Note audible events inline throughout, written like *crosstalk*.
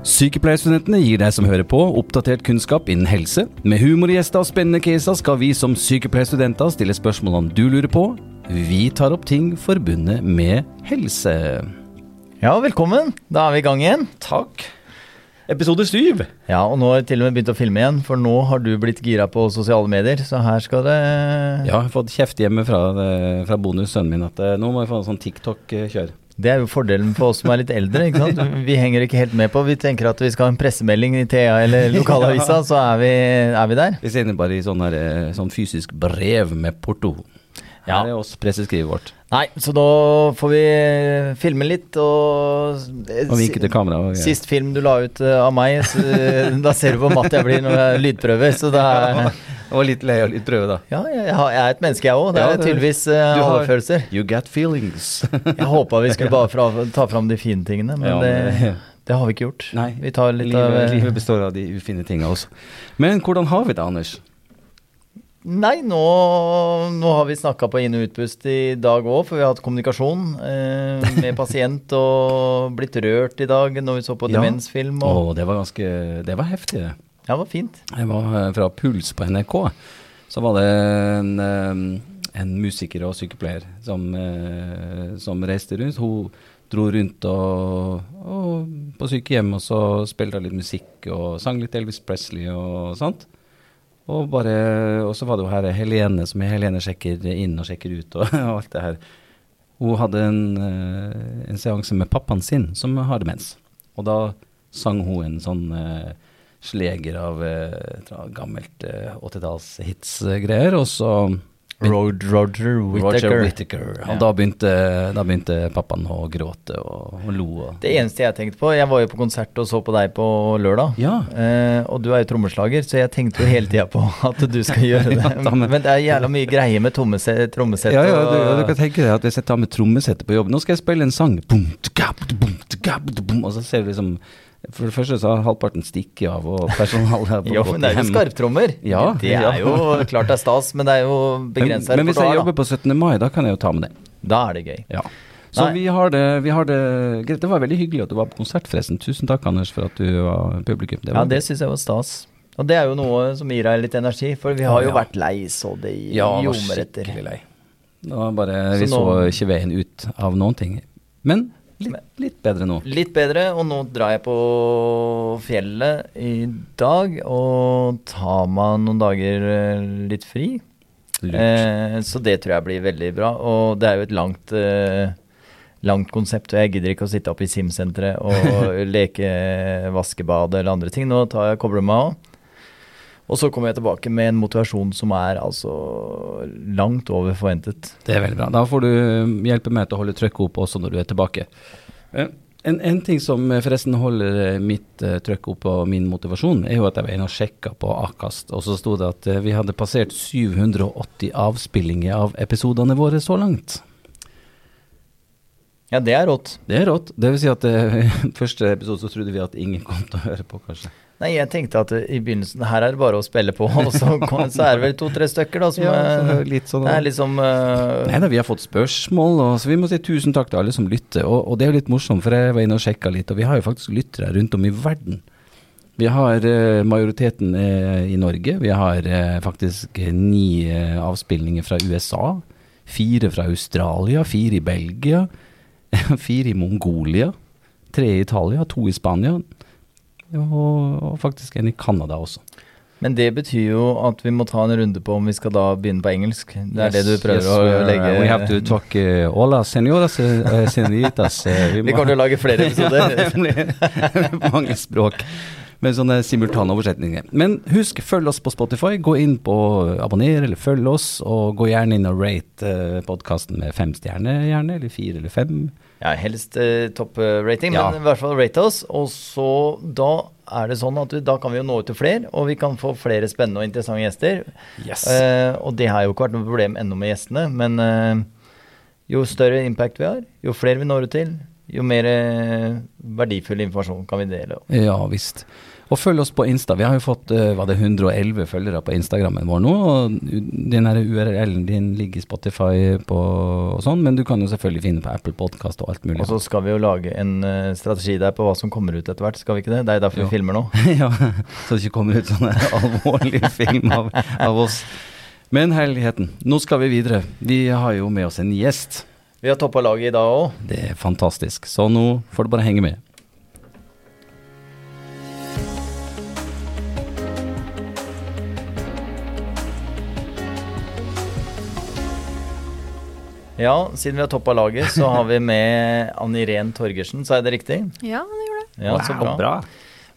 Sykepleierstudentene gir deg som hører på, oppdatert kunnskap innen helse. Med humorgjester og spennende caser skal vi som sykepleierstudenter stille spørsmål om du lurer på. Vi tar opp ting forbundet med helse. Ja, velkommen. Da er vi i gang igjen. Takk. Episode syv. Ja, og nå har jeg til og med begynt å filme igjen, for nå har du blitt gira på sosiale medier, så her skal det Ja, jeg har fått kjeft hjemme fra, fra bonus sønnen min at eh, nå må jeg få en sånn TikTok-kjør. Det er jo fordelen for oss som er litt eldre. ikke sant? *laughs* Vi henger ikke helt med på. Vi tenker at vi skal ha en pressemelding i TA eller *laughs* lokalavisa, så er vi, er vi der. Vi sender bare i sånn, her, eh, sånn fysisk brev med porto. Ja. Her er oss presseskrivet vårt. Nei, så da får vi filme litt og Og vinke til kamera. og- Sist film du la ut eh, av meg, så, da ser du hvor matt jeg blir når jeg lydprøver. Så det er *laughs* Jeg var litt lei og litt prøve, da. Ja, jeg, har- jeg er et menneske, jeg òg. Det er ja, tydeligvis uh, Du har- overfølelser. You get feelings. *laughs* Jeg håpa vi skulle *laughs* bare fra, ta fram de fine tingene, men Ja, det, men- *laughs* det har vi ikke gjort. Nei. Vi tar litt av livet, livet består av de ufine tinga også. Men hvordan har vi det, Anders? Nei, nå, nå har vi snakka på inn- og utpust i dag òg, for vi har hatt kommunikasjon eh, med pasient og blitt rørt i dag når vi så på demensfilm. Og, det var ganske Det var heftig, det. Ja, det var fint. Jeg var eh, fra Puls på NRK. Så var det en, eh, en musiker og sykepleier som, eh, som reiste rundt. Hun dro rundt og, og på sykehjem, og så spilte litt musikk og sang litt Elvis Presley og sånt. Og, bare, og så var det jo her Helene, som Helene sjekker inn og sjekker ut og, *laughs* og alt det her. Hun hadde en, en seanse med pappaen sin, som har demens. Og da sang hun en sånn sleger av eh, gammelt eh, 80-talls-hits-greier, og så Road, Roger Whittaker. Roger Whittaker. Ja. da, begynte, da begynte pappaen å gråte og, og lo. Og, Det eneste jeg tenkte på Jeg var jo på konsert og så på deg på lørdag. Ja. Eh, og du er jo trommeslager, så jeg tenkte jo hele tida på *laughs* at du skal *laughs* gjøre det. Ja, men- det er jævla mye greier med trommese- trommesett. Ja, ja, du, du kan tenke deg at hvis jeg tar med trommesettet på jobb Nå skal jeg spille en sang, og så ser du liksom For det første så har halvparten stikket av, og personalet har *laughs* Jo, men det er jo skarptrommer. Ja, det er jo klart det er stas, men det er jo Men, begrensa men hvis jeg repertoar. jobber på 17. mai, da kan jeg jo ta med det. Da. er det gøy. Ja. Så Nei. vi har det, vi har det greit. Det var veldig hyggelig at du var på konsert, forresten. Tusen takk, Anders, for at du var publikum. Ja, det syns jeg var stas. Og det er jo noe som gir deg litt energi, for vi har jo ja. vært lei så det ja, var ljomer etter. skikkelig lei. Det var bare, Så vi så nå- ikke veien ut av noen ting. Men litt, litt bedre nå. Litt bedre, og nå drar jeg på fjellet i dag og tar meg noen dager eh, litt fri. Eh, så det tror jeg blir veldig bra. Og det er jo et langt, eh, langt konsept, og jeg gidder ikke å sitte oppe i Sim-senteret og *laughs* leke vaskebad eller andre ting. Nå tar jeg kobler meg av. Og så kommer jeg tilbake med en motivasjon som er altså langt over forventet. Det er veldig bra. Da får du um, hjelpe meg til å holde trykket oppe også når du er tilbake. Eh, En, en ting som eh, forresten holder eh, mitt trykk oppe og min motivasjon, er jo at jeg var inne og sjekka på Akast, og så sto det at vi hadde passert 780 avspillinger av episodene våre så langt. Ja, det er rått. Det er rått. Det vil si at uh, *laughs* første episode så trodde vi at ingen kom til å høre på, kanskje. Nei, jeg tenkte at eh, i begynnelsen her er det bare å spille på, og så, *laughs* så er det vel to-tre stykker da som Ja, så eh, litt sånn Det er liksom uh... Nei da, vi har fått spørsmål, og, så vi må si tusen takk til alle som lytter. Og, og det er jo litt morsomt, for jeg var inne og sjekka litt, og vi har jo faktisk lyttere rundt om i verden. Vi har uh, majoriteten uh, i Norge. Vi har eh, faktisk eh, ni eh, avspillinger fra USA. Fire fra Australia, fire i Belgia, *laughs* fire i Mongolia, tre i Italia, to i Spania, og, og faktisk en i Canada også. Men det betyr jo at vi må ta en runde på om vi skal da begynne på engelsk. Det er det du prøver yes, å legge We have to talk uh, Hola, señoras, uh, senoritas. Uh, Vi vi kommer til å lage flere episoder. *laughs* *laughs* mange språk med sånne simultane oversetninger. Men husk, følg oss på Spotify. Gå inn på abonner eller følg oss, og gå gjerne inn og rate uh, podkasten med fem stjerner, gjerne, eller fire eller fem. Ja, helst eh, topprating, Ja. men i hvert fall rate oss. Og så da er det sånn at vi, da kan vi jo nå ut til flere, og vi kan få flere spennende og interessante gjester. Yes. Eh, og det har jo ikke vært noe problem ennå med gjestene, men eh, jo større impact vi har, jo flere vi når ut til, jo mer eh, verdifull informasjon kan vi dele. Ja visst. Og følg oss på Insta. Vi har jo fått eh, var det 111 følgere på Instagrammen vår nå. og Den URL-en din ligger i Spotify på, og sånn, men du kan jo selvfølgelig finne på Apple Podkast og alt mulig. Og så skal vi jo lage en eh, strategi der på hva som kommer ut etter hvert, skal vi ikke det? Det er derfor Jo. vi filmer nå. *laughs* ja, så det ikke kommer ut sånne *laughs* alvorlige alvorlig film av, av oss. Men herligheten, nå skal vi videre. Vi har jo med oss en gjest. Vi har toppa laget i dag òg. Det er fantastisk. Så nå får du bare henge med. Ja, siden vi har toppa laget, så har vi med Ann Irén Torgersen, sa jeg det riktig? Ja, det gjorde det. Ja, så bra.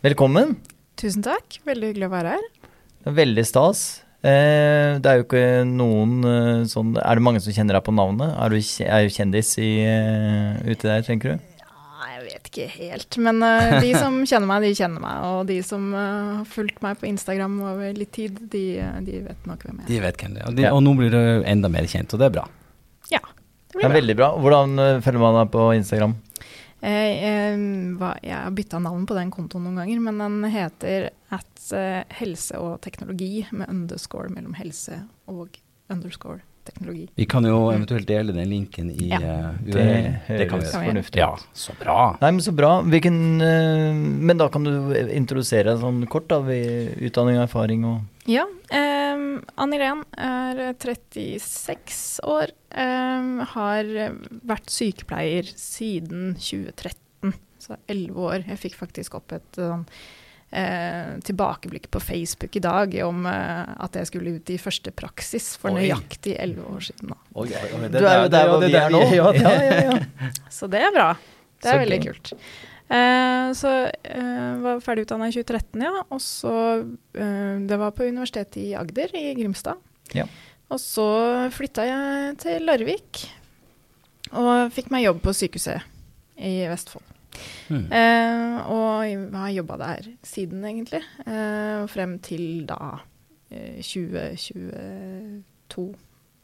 Velkommen. Tusen takk. Veldig hyggelig å være her. Er Veldig stas. Eh, det er jo ikke noen eh, sånn Er det mange som kjenner deg på navnet? Er du er du kjendis i, eh, ute der, tenker du? Ja, jeg vet ikke helt, men de som *laughs* kjenner meg, de kjenner meg. Og de som har fulgt meg på Instagram over litt tid, de, de vet nok hvem jeg er. De vet hvem det er. Og, de, Ja. og nå blir du enda mer kjent, og det er bra. Ja, det blir Det er bra. veldig bra. Hvordan eh, følger man deg på Instagram? Jeg, eh, jeg har bytta navn på den kontoen noen ganger, men den heter at eh, helse og teknologi med underscore mellom helse og underscore teknologi. Vi kan jo eventuelt dele den linken i Ja. uh, Det. Det kan vi høres fornuftig ut. Ja, så bra. Nei, men så bra. Hvilken, uh, men da kan du introdusere deg sånn kort, da, ved utdanning og erfaring og Ja. Um, Ann Irén er 36 år. Um, har vært sykepleier siden 2013, så 11 år. Jeg fikk faktisk opp et sånn eh, tilbakeblikk på Facebook i dag om eh, at jeg skulle ut i første praksis for Oi. nøyaktig 11 år siden. Da. Oi, oi, oi, Du er jo der hvor vi er nå. Ja, *laughs* Ja, ja, ja. Så det er bra. Det er Så veldig kult. kult. Eh, så eh, var ferdig utdanna i 2013, ja. Og så eh, Det var på Universitetet i Agder i Grimstad. Ja. Og så flytta jeg til Larvik og fikk meg jobb på sykehuset i Vestfold. Mm. Eh, og jeg har jobba der siden, egentlig. Eh, frem til da eh, 2022.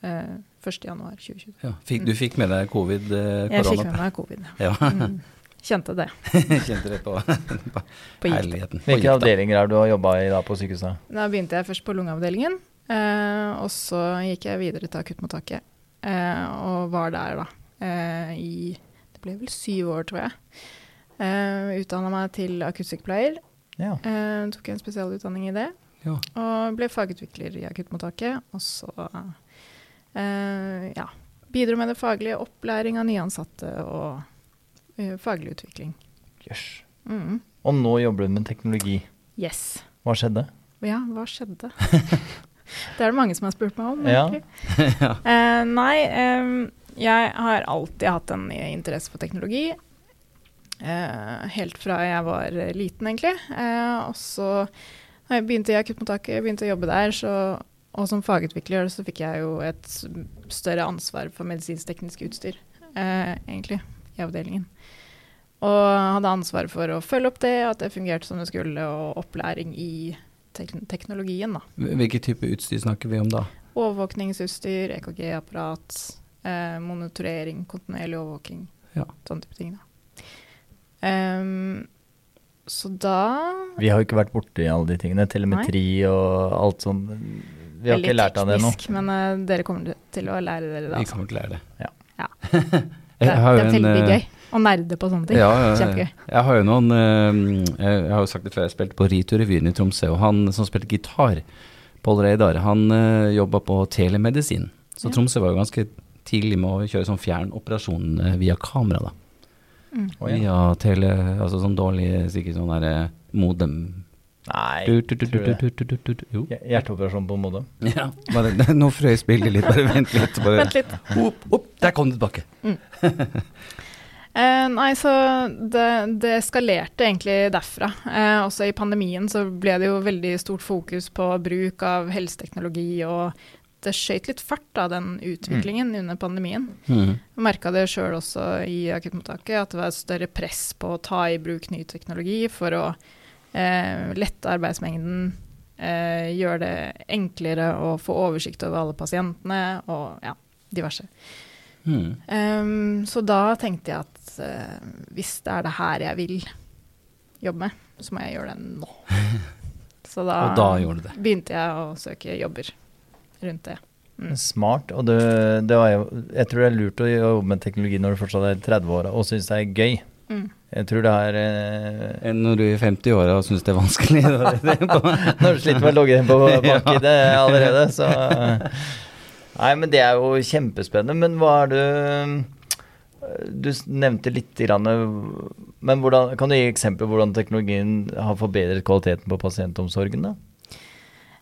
Eh, 1. januar 2022. Ja. Fikk, du fikk med deg covid, eh, Jeg fikk med meg covid. Ja. Mm. Kjente det *laughs* Kjente det på, *laughs* på på herligheten. Hvilke avdelinger er du har jobba i da på sykehuset? Da begynte jeg først på lungeavdelingen, eh, og så gikk jeg videre til akuttmottaket. Eh, og var der da eh, i Det ble vel syv år, tror jeg. Eh, Utdanna meg til akuttsykepleier. Ja. Eh, tok en spesialutdanning i det. Ja. Og ble fagutvikler i akuttmottaket. Og så eh, ja, bidro med det faglige, opplæring av nyansatte og faglig utvikling. Jøss. Mm. Og nå jobber du med teknologi. Yes. Hva skjedde? Ja, hva skjedde? *laughs* det er det mange som har spurt meg om. Ja. *laughs* Eh, nei, um, jeg har alltid hatt en interesse for teknologi. Uh, helt fra jeg var eh, liten, egentlig. Uh, og så da jeg begynte i akuttmottaket, begynte å jobbe der, så, og som fagutvikler så fikk jeg jo et større ansvar for medisinsk-teknisk utstyr, eh, egentlig, i avdelingen. Og hadde ansvaret for å følge opp det, at det fungerte som det skulle, og opplæring i tek teknologien, da. Hvilken type utstyr snakker vi om da? Overvåkningsutstyr, EKG-apparat, eh, monitorering, kontinuerlig overvåking. Ja. Sånne type ting, da. Um, så da Vi har jo ikke vært borti alle de tingene. Telemetri og alt sånn. Vi har Veldig ikke lært av det nå. teknisk, men uh, dere kommer til å lære dere det. Vi Altså. kommer til å lære det. Ja. Ja. *laughs* Det, det er veldig eh, gøy å nerde på sånne ting. Ja, ja, ja. Kjempegøy. Jeg har jo noen eh, Jeg har jo sagt det før, jeg spilte på Ritu-revyen i Tromsø, og han som spilte gitar, Pål Reidar, han uh, jobba på telemedisin. Så Ja. Tromsø var jo ganske tidlig med å kjøre sånn fjernoperasjon eh, via kamera, da. Mm. Ja. Via tele... Altså sånn dårlig sikkert sånn derre modem Nei. du, du, du, du, tror du det? du, du, du, du, du. Jo. Hjerteoperasjon på modem. Ja, *laughs* bare, nå frøys bildet litt, bare vent litt. Bare, Vent litt. Opp, opp, der kom det tilbake. *laughs* Eh, nei, så det, det eskalerte egentlig derfra. Eh, også i pandemien så ble det jo veldig stort fokus på bruk av helseteknologi, og det skøyt litt fart av den utviklingen under pandemien. Mm. Jeg merka det sjøl også i akuttmottaket, at det var et større press på å ta i bruk ny teknologi for å eh, lette arbeidsmengden, eh, gjøre det enklere å få oversikt over alle pasientene, og ja, diverse. Mm. Um, så da tenkte jeg at uh, hvis det er det her jeg vil, jobbe med, så må jeg gjøre det nå. *laughs* Så da, da det. begynte jeg å søke jobber rundt det. Mm. Smart. Og det, det var jo Jeg tror det er lurt å jobbe med teknologi når du fortsatt er 30 år og syns det er gøy. Mm. Jeg tror det er eh, Enn Når du i 50-åra og syns det er vanskelig. Når du sliter med å logge inn på *laughs* bank-ID allerede, så Nei, men det er jo kjempespennende. Men hva er det Du nevnte litt, grann, men hvordan, kan du gi eksempel på hvordan teknologien har forbedret kvaliteten på pasientomsorgen? da?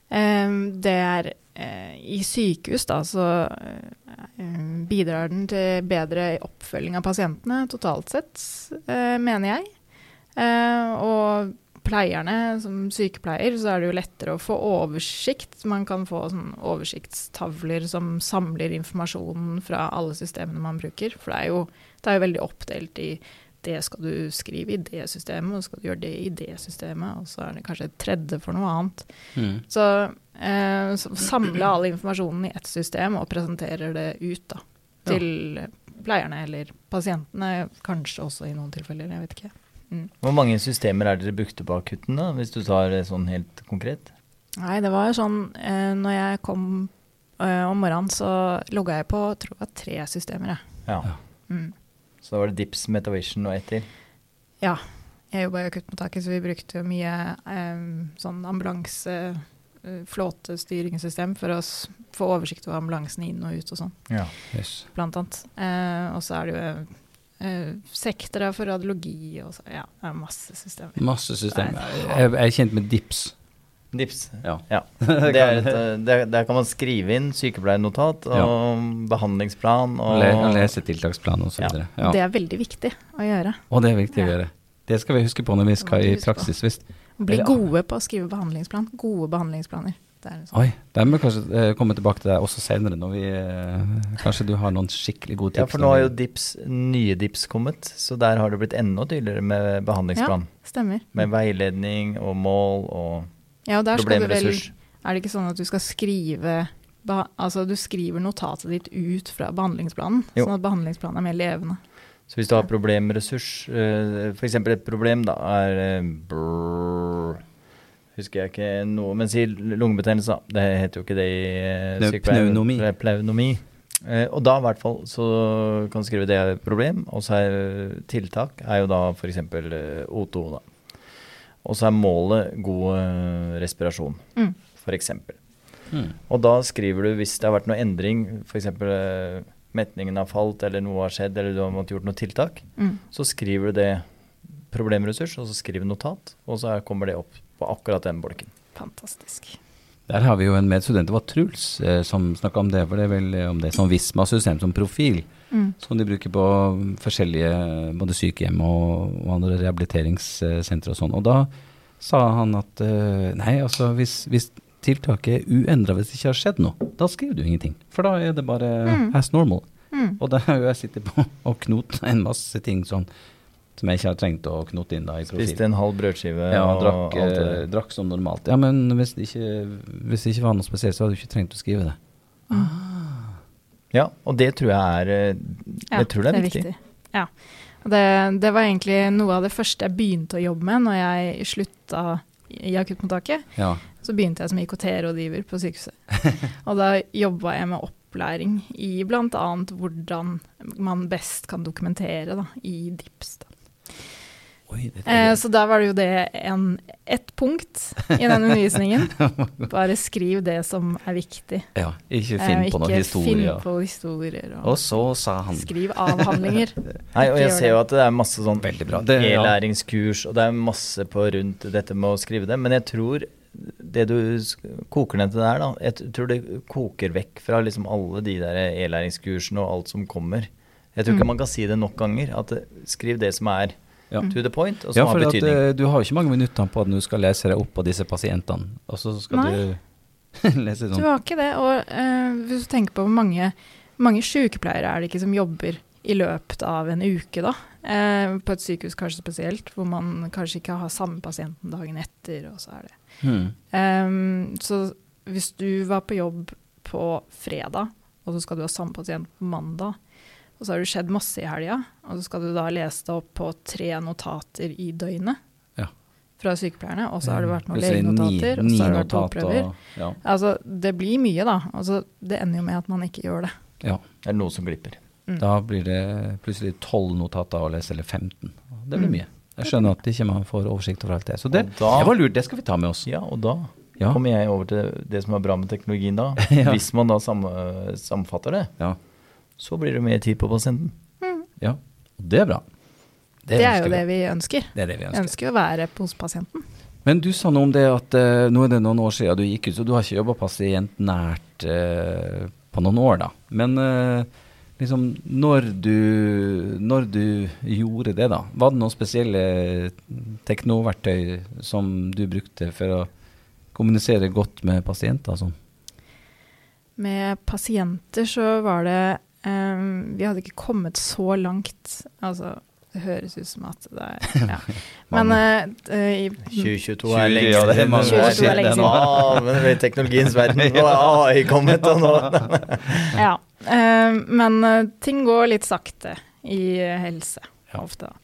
Um, det er eh, I sykehus da, så eh, bidrar den til bedre oppfølging av pasientene totalt sett, eh, mener jeg. Eh, og pleierne, som sykepleier, så er det jo lettere å få oversikt. Man kan få sånn oversiktstavler som samler informasjonen fra alle systemene man bruker. For det er jo, det er jo veldig oppdelt i det skal du skrive i det systemet, og skal du gjøre det i det systemet, og så er det kanskje et tredje for noe annet. Mm. Så, eh, så samle all informasjonen i ett system og presenterer det ut da, til pleierne eller pasientene, kanskje også i noen tilfeller, jeg vet ikke. Mm. Hvor mange systemer er dere brukte på akutten, da, hvis du tar det sånn helt konkret? Nei, det var jo sånn eh, Når jeg kom eh, om morgenen, så logga jeg på tror jeg, tre systemer. Jeg. Ja. Ja. Mm. Så da var det Dips, Metavision og ett til. Ja. Jeg jobba i akuttmottaket, så vi brukte mye eh, sånn ambulanse eh, flåtestyringssystem for å få oversikt over ambulansen inn og ut og sånn. Ja. Yes. blant annet. Eh, og så er det jo eh, sektorer for radiologi og så, ja, det er masse systemer. Masse systemer. Jeg, jeg er kjent med DIPS. Dips. Ja. *laughs* Ja. Det er et, eh, det, der kan man skrive inn sykepleiernotat og behandlingsplan og Le, lese tiltaksplan og så Ja. Ja. Det er veldig viktig å gjøre. Og det er viktig å gjøre. Det skal vi huske på når vi skal i praksis. Hvis Bli Eller- gode på å skrive behandlingsplan. Gode behandlingsplaner. Det er liksom. Oi, der må vi kanskje eh, komme tilbake til deg også senere, når vi eh, Kanskje du har noen skikkelig gode tips? Ja, for nå har jo Dips, nye Dips kommet, så der har det blitt enda tydeligere med behandlingsplan. Ja, Stemmer. Med veiledning og mål og Ja, og der skal du vel. Er det ikke sånn at du skal skrive Altså du skriver notatet ditt ut fra behandlingsplanen, Jo. sånn at behandlingsplanen er mer levende. Så hvis du har problemressurs, uh, f.eks. et problem da er eh, brrr, Husker jeg ikke noe, men si lungebetennelse, da. Det heter jo ikke det i sykepleien. Det er pneumomi. Pneumomi. Eh, og da i hvert fall så kan du skrive det er et problem, og så er eh, tiltak er jo da f.eks. Uh, O2. da. Og så er målet god eh, respirasjon, Mm. f.eks. Mm. Og da skriver du hvis det har vært noe endring, f.eks. Uh, metningen har falt, eller noe har skjedd, eller du har måttet gjort noe tiltak, Mm. så skriver du det problemressurs, og så skriver du notat, og så er- kommer det opp på akkurat den bolken. Fantastisk. Der har vi jo en medstudent, det var Truls, eh, som snakka om det. For det er vel eh, om det som Visma-system, som profil, Mm. som de bruker på forskjellige både sykehjem og, og andre rehabiliteringssentre og sånn. Og da sa han at eh, nei, altså hvis, hvis tiltaket er uendra, hvis det ikke har skjedd noe, da skriver du ingenting. For da er det bare Mm. as normal. Mm. Og der har jo jeg sittet på og knota en masse ting sånn som jeg ikke har trengt å knote inn da i profil. Spiste en halv brødskive Ja, og drakk, alt det eh, der. drakk som normalt. Ja, men hvis det ikke, hvis det ikke var noe spesielt, så hadde du ikke trengt å skrive det. Ja, og det tror jeg er eh, Ja, tror det er viktig. Ja. Og Det, det var egentlig noe av det første jeg begynte å jobbe med når jeg slutta i akuttmottaket. Ja. Så begynte jeg som IKT-rådgiver på sykehuset. *laughs* Og da jobba jeg med opplæring i bl.a. hvordan man best kan dokumentere da, i DIPS. Da. Oi, Eh, så da var det jo det en, ett punkt i den *laughs* undervisningen. *laughs* Bare skriv det som er viktig. ja, ikke Eh, finn eh, på noen ikke historier. Finn på historier. Og, Og så sa han skriv avhandlinger. *laughs* Nei, og jeg ser jo at det er masse sånn e-læringskurs, og det er masse på rundt dette med å skrive det. Men jeg tror det du koker ned til der, da Jeg tror det koker vekk fra liksom alle de der e-læringskursene og alt som kommer. Jeg tror ikke Mm. man kan si det nok ganger. At skriv det som er Ja. to the point, og Ja, for har at, betydning. eh, du har jo ikke mange minutter på at du skal lese deg opp på disse pasientene, og så skal Nei. du *laughs* lese Du sånn. har ikke det. Og uh, hvis du tenker på hvor mange, mange sykepleiere er det ikke som jobber i løpet av en uke, da. Uh, på et sykehus kanskje spesielt, hvor man kanskje ikke har samme pasienten dagen etter, og så er det Hmm. Um, så hvis du var på jobb på fredag, og så skal du ha samme pasient på mandag, og så har det skjedd masse i helga, og så skal du da lese det opp på tre notater i døgnet, Ja. fra sykepleierne, og så har det vært noen legenotater, og så har det vært notat blodprøver. Ja. Altså, det blir mye, da. Altså, det ender jo med at man ikke gjør det. ja. Det er noe som glipper. Mm. Da blir det plutselig tolv notater å lese, eller 15. Det blir Mm. mye. Jeg skjønner at ikke man får oversikt over alt det. Så det, da- det var lurt, det skal vi ta med oss. Ja, og da Ja. kommer jeg over til det som er bra med teknologien da. *laughs* Ja. Hvis man da sam samfatter det, Ja. Så blir det mer tid på pasienten. ja. Og det er bra. Det, er jo vi. det vi ønsker. Det er det vi Vi ønsker. ønsker å være hos pasienten. Men du sa noe om det at uh, nå er det noen år siden du gikk ut, så du har ikke jobba pasientnært uh, på noen år, da. Men uh, liksom, når du, når du gjorde det, da, var det noen spesielle teknoverktøy som du brukte for å kommunisere godt med pasienter? Sånn? Med pasienter så var det eh, Vi hadde ikke kommet så langt. Altså, det høres ut som at det er *laughs* ja. Men uh, i, 2022 er lenge ja, det er mange år siden. 2022 lenge siden. Ah, men i teknologiens verden, nå er AI kommet, og nå Ja. eh, men uh, ting går litt sakte i helse, Ja. ofte. da.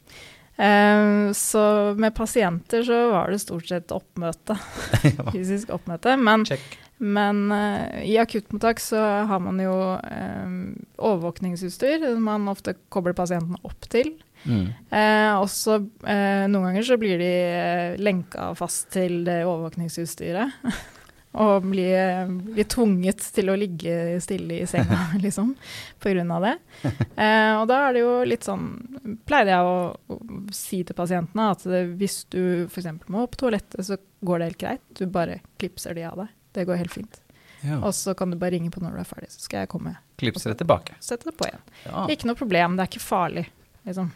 Eh, så med pasienter så var det stort sett oppmøte. *laughs* Fysisk oppmøte. Men, men eh, i akuttmottak så har man jo eh, overvåkningsutstyr som man ofte kobler pasienten opp til. Mm. Eh, og så eh, noen ganger så blir de eh, lenka fast til det overvåkningsutstyret. *laughs* og bli, bli, tvunget til å ligge stille i senga, *laughs* liksom, av det. Eh, og da er det jo litt sånn Pleier jeg å, å si til pasientene at det, hvis du f.eks. må på toalettet, så går det helt greit. Du bare klipser de av deg. Det går helt fint. Ja. Og så kan du bare ringe på når du er ferdig, så skal jeg komme Klipser det tilbake. sette det på igjen. Ja. Ikke noe problem, det er ikke farlig, liksom.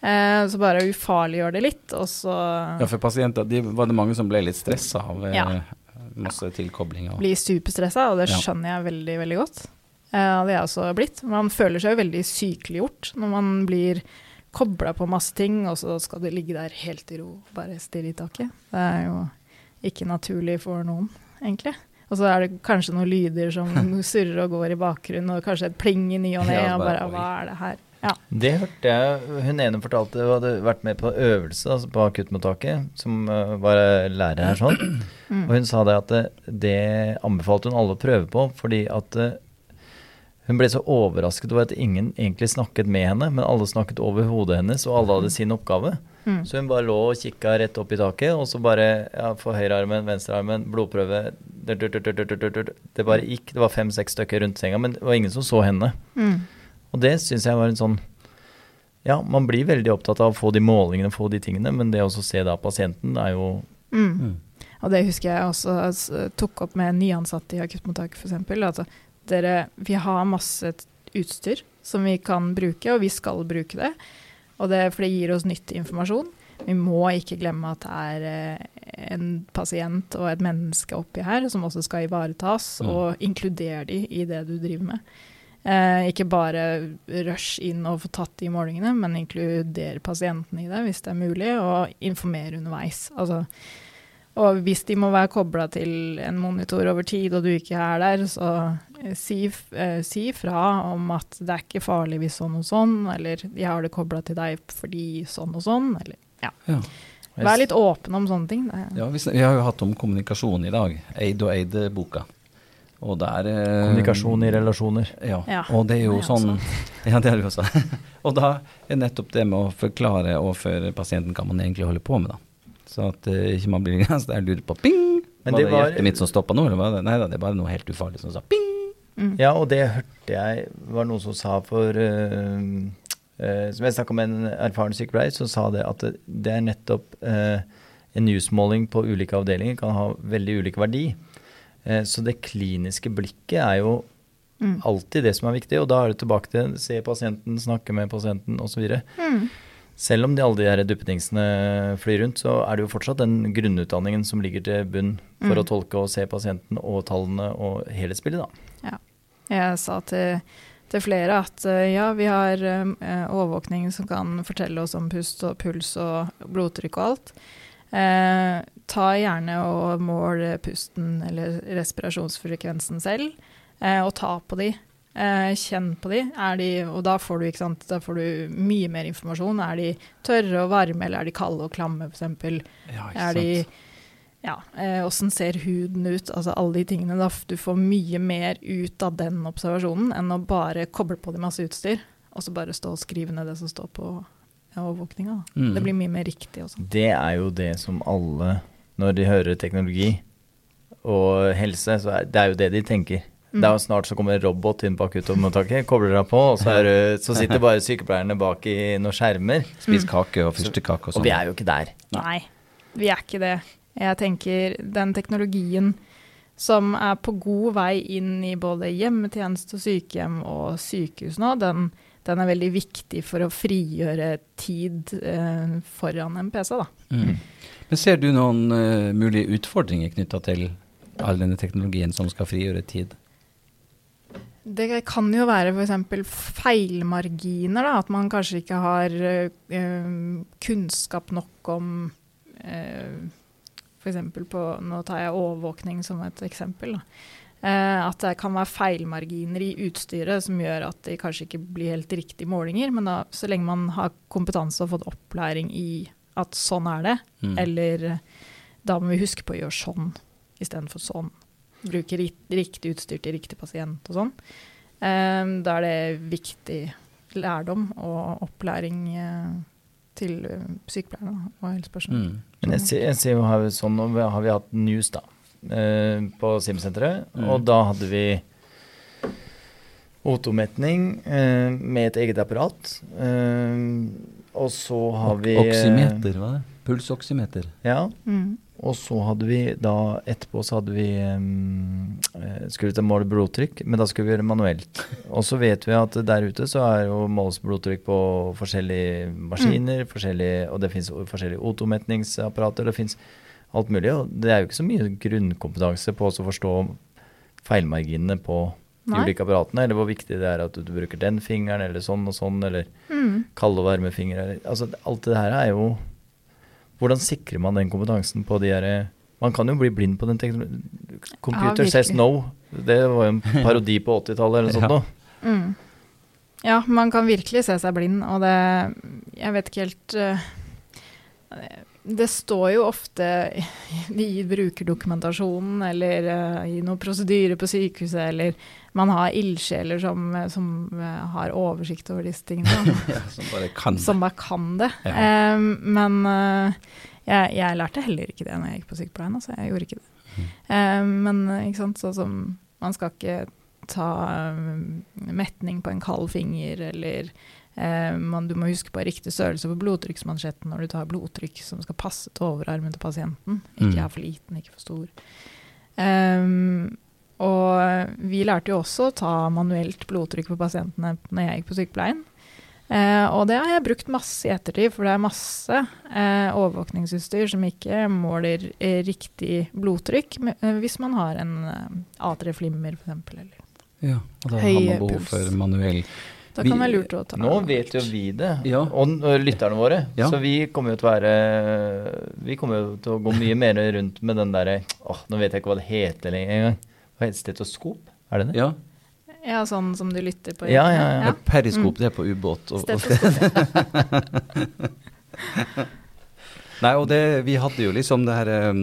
Eh, så bare ufarliggjør det litt, og så ja, for pasienter de, var det mange som ble litt stressa av eh, Ja. Masse tilkobling. Og, blir superstressa, og det skjønner jeg veldig, veldig godt. Eh, det er jeg også blitt. Man føler seg jo veldig sykeliggjort når man blir kobla på masse ting, og så skal du ligge der helt i ro og bare stirre i taket. Det er jo ikke naturlig for noen, egentlig. Og så er det kanskje noen lyder som *laughs* surrer og går i bakgrunnen, og kanskje et pling i ny og ne, Ja, og bare hva er det her? Ja. Det hørte jeg hun ene fortalte hun hadde vært med på øvelse altså på akuttmottaket, som eh, var lærer her sånn. Og hun sa det at det, det anbefalte hun alle å prøve på, fordi at eh, hun ble så overrasket over at ingen egentlig snakket med henne, men alle snakket over hodet hennes, og alle hadde sin oppgave. Mm. Så hun bare lå og kikka rett opp i taket, og så bare ja, for høyrearmen, venstrearmen, blodprøve. Det bare gikk. Det var fem-seks stykker rundt senga, men det var ingen som så henne. Mm. Og det syns jeg var en sånn Ja, man blir veldig opptatt av å få de målingene, få de tingene, men det å se da pasienten er jo Mm. Mm. Og det husker jeg også altså, tok opp med nyansatte i akuttmottak f.eks. Altså, dere, vi har masse utstyr som vi kan bruke, og vi skal bruke det. Og det for det gir oss nyttig informasjon. Vi må ikke glemme at det er eh, en pasient og et menneske oppi her som også skal ivaretas, Mm. og inkludere de i det du driver med. Eh, ikke bare rush inn og få tatt de målingene, men inkludere pasienten i det hvis det er mulig, og informere underveis. Altså, og hvis de må være kobla til en monitor over tid, og du ikke er der, så eh, si, eh, si fra om at det er ikke farlig hvis sånn og sånn, eller jeg har det kobla til deg fordi sånn og sånn, eller ja. Ja. Vær litt åpen om sånne ting. Ja, vi, har jo hatt om kommunikasjon i dag. Eid og Eid-boka. Og der er kommunikasjon i relasjoner. Ja. Ja, og det er jo det er sånn også. *laughs* Ja, det har vi også. *laughs* og da er nettopp det med å forklare overfor pasienten hva man egentlig holder på med, da. Så at uh, ikke man blir ganske der lurer på ping! Men var det det, var- hjertet mitt som stoppa nå, eller var det Nei da, det er bare noe helt ufarlig som sa ping! Mm. Ja, og det hørte jeg var noen som sa for uh, uh, Som jeg snakka med en erfaren sykepleier, så sa det at det, det er nettopp eh, en newsmåling på ulike avdelinger kan ha veldig ulik verdi. Eh, så det kliniske blikket er jo Mm. alltid det som er viktig, og da er det tilbake til se pasienten, snakke med pasienten osv. Mm. Selv om de alle de her duppedingsene flyr rundt, så er det jo fortsatt den grunnutdanningen som ligger til bunn for Mm. å tolke og se pasienten og tallene og helhetsbildet, da. Jeg sa til, til flere at eh, ja, vi har eh, overvåkning som kan fortelle oss om pust og puls og blodtrykk og alt. Eh, ta gjerne og mål pusten eller respirasjonsfrekvensen selv, eh, og ta på de. Eh, kjenn på de. Er de. Og da får du sant, da får du mye mer informasjon. Er de tørre og varme, eller er de kalde og klamme, f.eks.? Ja, Er de ja, eh, Åssen ser huden ut? Altså alle de tingene. Da du får mye mer ut av den observasjonen enn å bare koble på de masse utstyr, og så bare stå og skrive ned det som står på overvåkninga. Mm. Det blir mye mer riktig og sånn. Det er jo det som alle, når de hører teknologi og helse, så er det er jo det de tenker. Mm. Det er jo snart så kommer en robot inn på akuttmottaket, kobler deg på, og så, er, så sitter bare sykepleierne bak i noen skjermer. Spis kake og fyrstekake og sånn. Og vi er jo ikke der. Nei, vi er ikke det. Jeg tenker den teknologien som er på god vei inn i både hjemmetjeneste og sykehjem og sykehus nå, den, den er veldig viktig for å frigjøre tid eh, foran en PC. Da. Mm. Men ser du noen uh, mulige utfordringer knytta til all denne teknologien som skal frigjøre tid? Det kan jo være f.eks. feilmarginer, da, at man kanskje ikke har uh, kunnskap nok om uh, F.eks. på Nå tar jeg overvåkning som et eksempel. Da. Eh, at det kan være feilmarginer i utstyret som gjør at det kanskje ikke blir helt riktige målinger. Men da, så lenge man har kompetanse og fått opplæring i at sånn er det, Mm. eller eh, da må vi huske på å gjøre sånn istedenfor sånn. Bruke riktig utstyr til riktig pasient og sånn. Eh, da er det viktig lærdom og opplæring eh, til sykepleierne og helsepersonell. Mm. Men jeg ser, jeg ser jo her, sånn, har vi hatt news da, eh, på Simsenteret, Mm. og da hadde vi otometning eh, med et eget apparat. Eh, og så har vi eh, Oksymeter, hva? det? Pulsoksymeter. Ja, Mm. og så hadde vi da etterpå så hadde vi um, skulle til å måle blodtrykk, men da skulle vi gjøre det manuelt. Og så vet vi at der ute så er jo måles blodtrykk på forskjellige maskiner, forskjellige, og det fins forskjellige otometningsapparater, det fins alt mulig. Og det er jo ikke så mye grunnkompetanse på å forstå feilmarginene på de Nei. ulike apparatene, eller hvor viktig det er at du bruker den fingeren, eller sånn og sånn, eller Mm. kalde og varme fingre. Altså, alt det her er jo Hvordan sikrer man den kompetansen på de her Man kan jo bli blind på den teknologien. Computer Ja, says no. Det var jo en *laughs* parodi på 80-tallet eller noe sånt. Ja. Mm. Ja, man kan virkelig se seg blind, og det Jeg vet ikke helt eh, Det står jo ofte i brukerdokumentasjonen eller eh, i noen prosedyre på sykehuset, eller man har ildsjeler som, som eh, har oversikt over disse tingene. *laughs* Ja, som bare kan som bare kan det. Ja. Um, men uh, jeg, jeg lærte heller ikke det når jeg gikk på sykepleien. Altså, jeg gjorde ikke det. Mm. Um, men eh, ikke sant, sånn som man skal ikke ta um, metning på en kald finger, eller eh, man, du må huske på riktig størrelse på blodtrykksmansjetten når du tar blodtrykk som skal passe til overarmen til pasienten. Ikke Mm. er for liten, ikke for stor. Um, og vi lærte jo også å ta manuelt blodtrykk på pasientene når jeg gikk på sykepleien. Eh, og det har jeg brukt masse i ettertid, for det er masse eh, overvåkningsutstyr som ikke måler eh, riktig blodtrykk eh, hvis man har en eh, A3-flimmer f.eks. Eller. Ja, og da har man behov for manuell Da Vi- kan det være lurt å ta Nå vet jo vi det, Ja. og, lytterne våre. Ja. Så vi kommer jo til å være Vi kommer jo til å gå mye mer rundt med den derre Åh, nå vet jeg ikke hva det heter engang. Hva heter stetoskop? Er det det? Ja, Ja, sånn som du lytter på. Ja, ja, ja. ja. periskop, det er på ubåt. og- og- Stetoskop. *laughs* Nei, og det, vi hadde jo liksom det her um,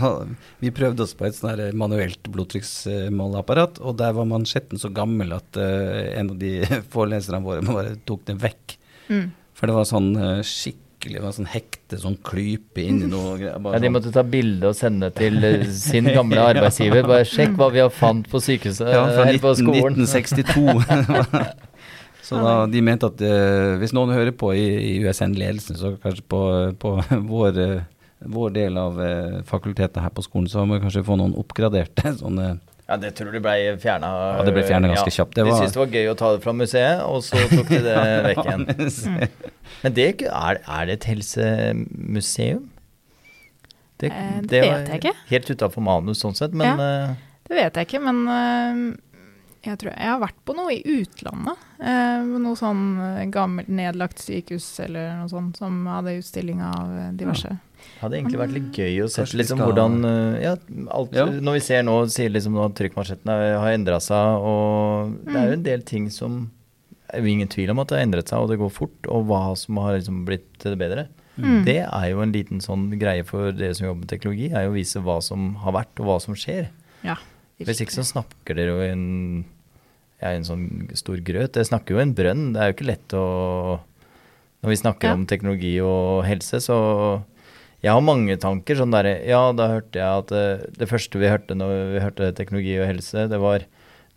*laughs* Vi prøvde oss på et sånn her manuelt blodtrykksmåleapparat, og der var mansjetten så gammel at eh, en av de *laughs* foreleserne våre bare tok den vekk. Mm. For det var sånn skikk skikkelig det var sånn hekte, sånn klype inni noe *laughs* greier. Ja, De sånn- måtte ta bilde og sende til eh, sin gamle arbeidsgiver. Bare sjekk hva vi har fant på sykehuset Ja, fra eller på 19, skolen. 1962. så da, de mente at uh, hvis noen hører på i, i USN-ledelsen, så kanskje på, på *laughs* vår, uh, vår del av uh, fakultetet her på skolen, så må vi kanskje få noen oppgraderte *laughs* sånne Ja, det tror du ble fjerna. Ja, det ble fjernet ganske kjapt. Det de var- syntes det var gøy å ta det fra museet, og så tok de det *laughs* vekk igjen. Men det er, er, det et helsemuseum? Det, det, det vet jeg ikke. Helt utafor manus sånn sett, men ja, Det vet jeg ikke, men jeg tror jeg har vært på noe i utlandet. Eh, noe sånn øh, gammelt nedlagt sykehus eller noe sånt som hadde utstilling av øh, diverse. Det hadde egentlig vært litt gøy å se liksom skal- hvordan eh, ja, alt, Ja. Når vi ser nå, sier liksom at trykkmansjettene har endra seg, og det er jo en del ting som Det er ingen tvil om at det har endret seg, og det går fort, og hva som har liksom blitt til det bedre. Mm. Det er jo en liten sånn greie for dere som jobber med teknologi, er jo å vise hva som har vært, og hva som skjer. Ja, Hvis ikke så snakker dere jo i en, ja, en sånn stor grøt. Dere snakker jo i en brønn. Det er jo ikke lett å Når vi snakker Ja. om teknologi og helse, så Jeg har mange tanker. Sånn derre Ja, da hørte jeg at det, det første vi hørte når vi hørte teknologi og helse, det var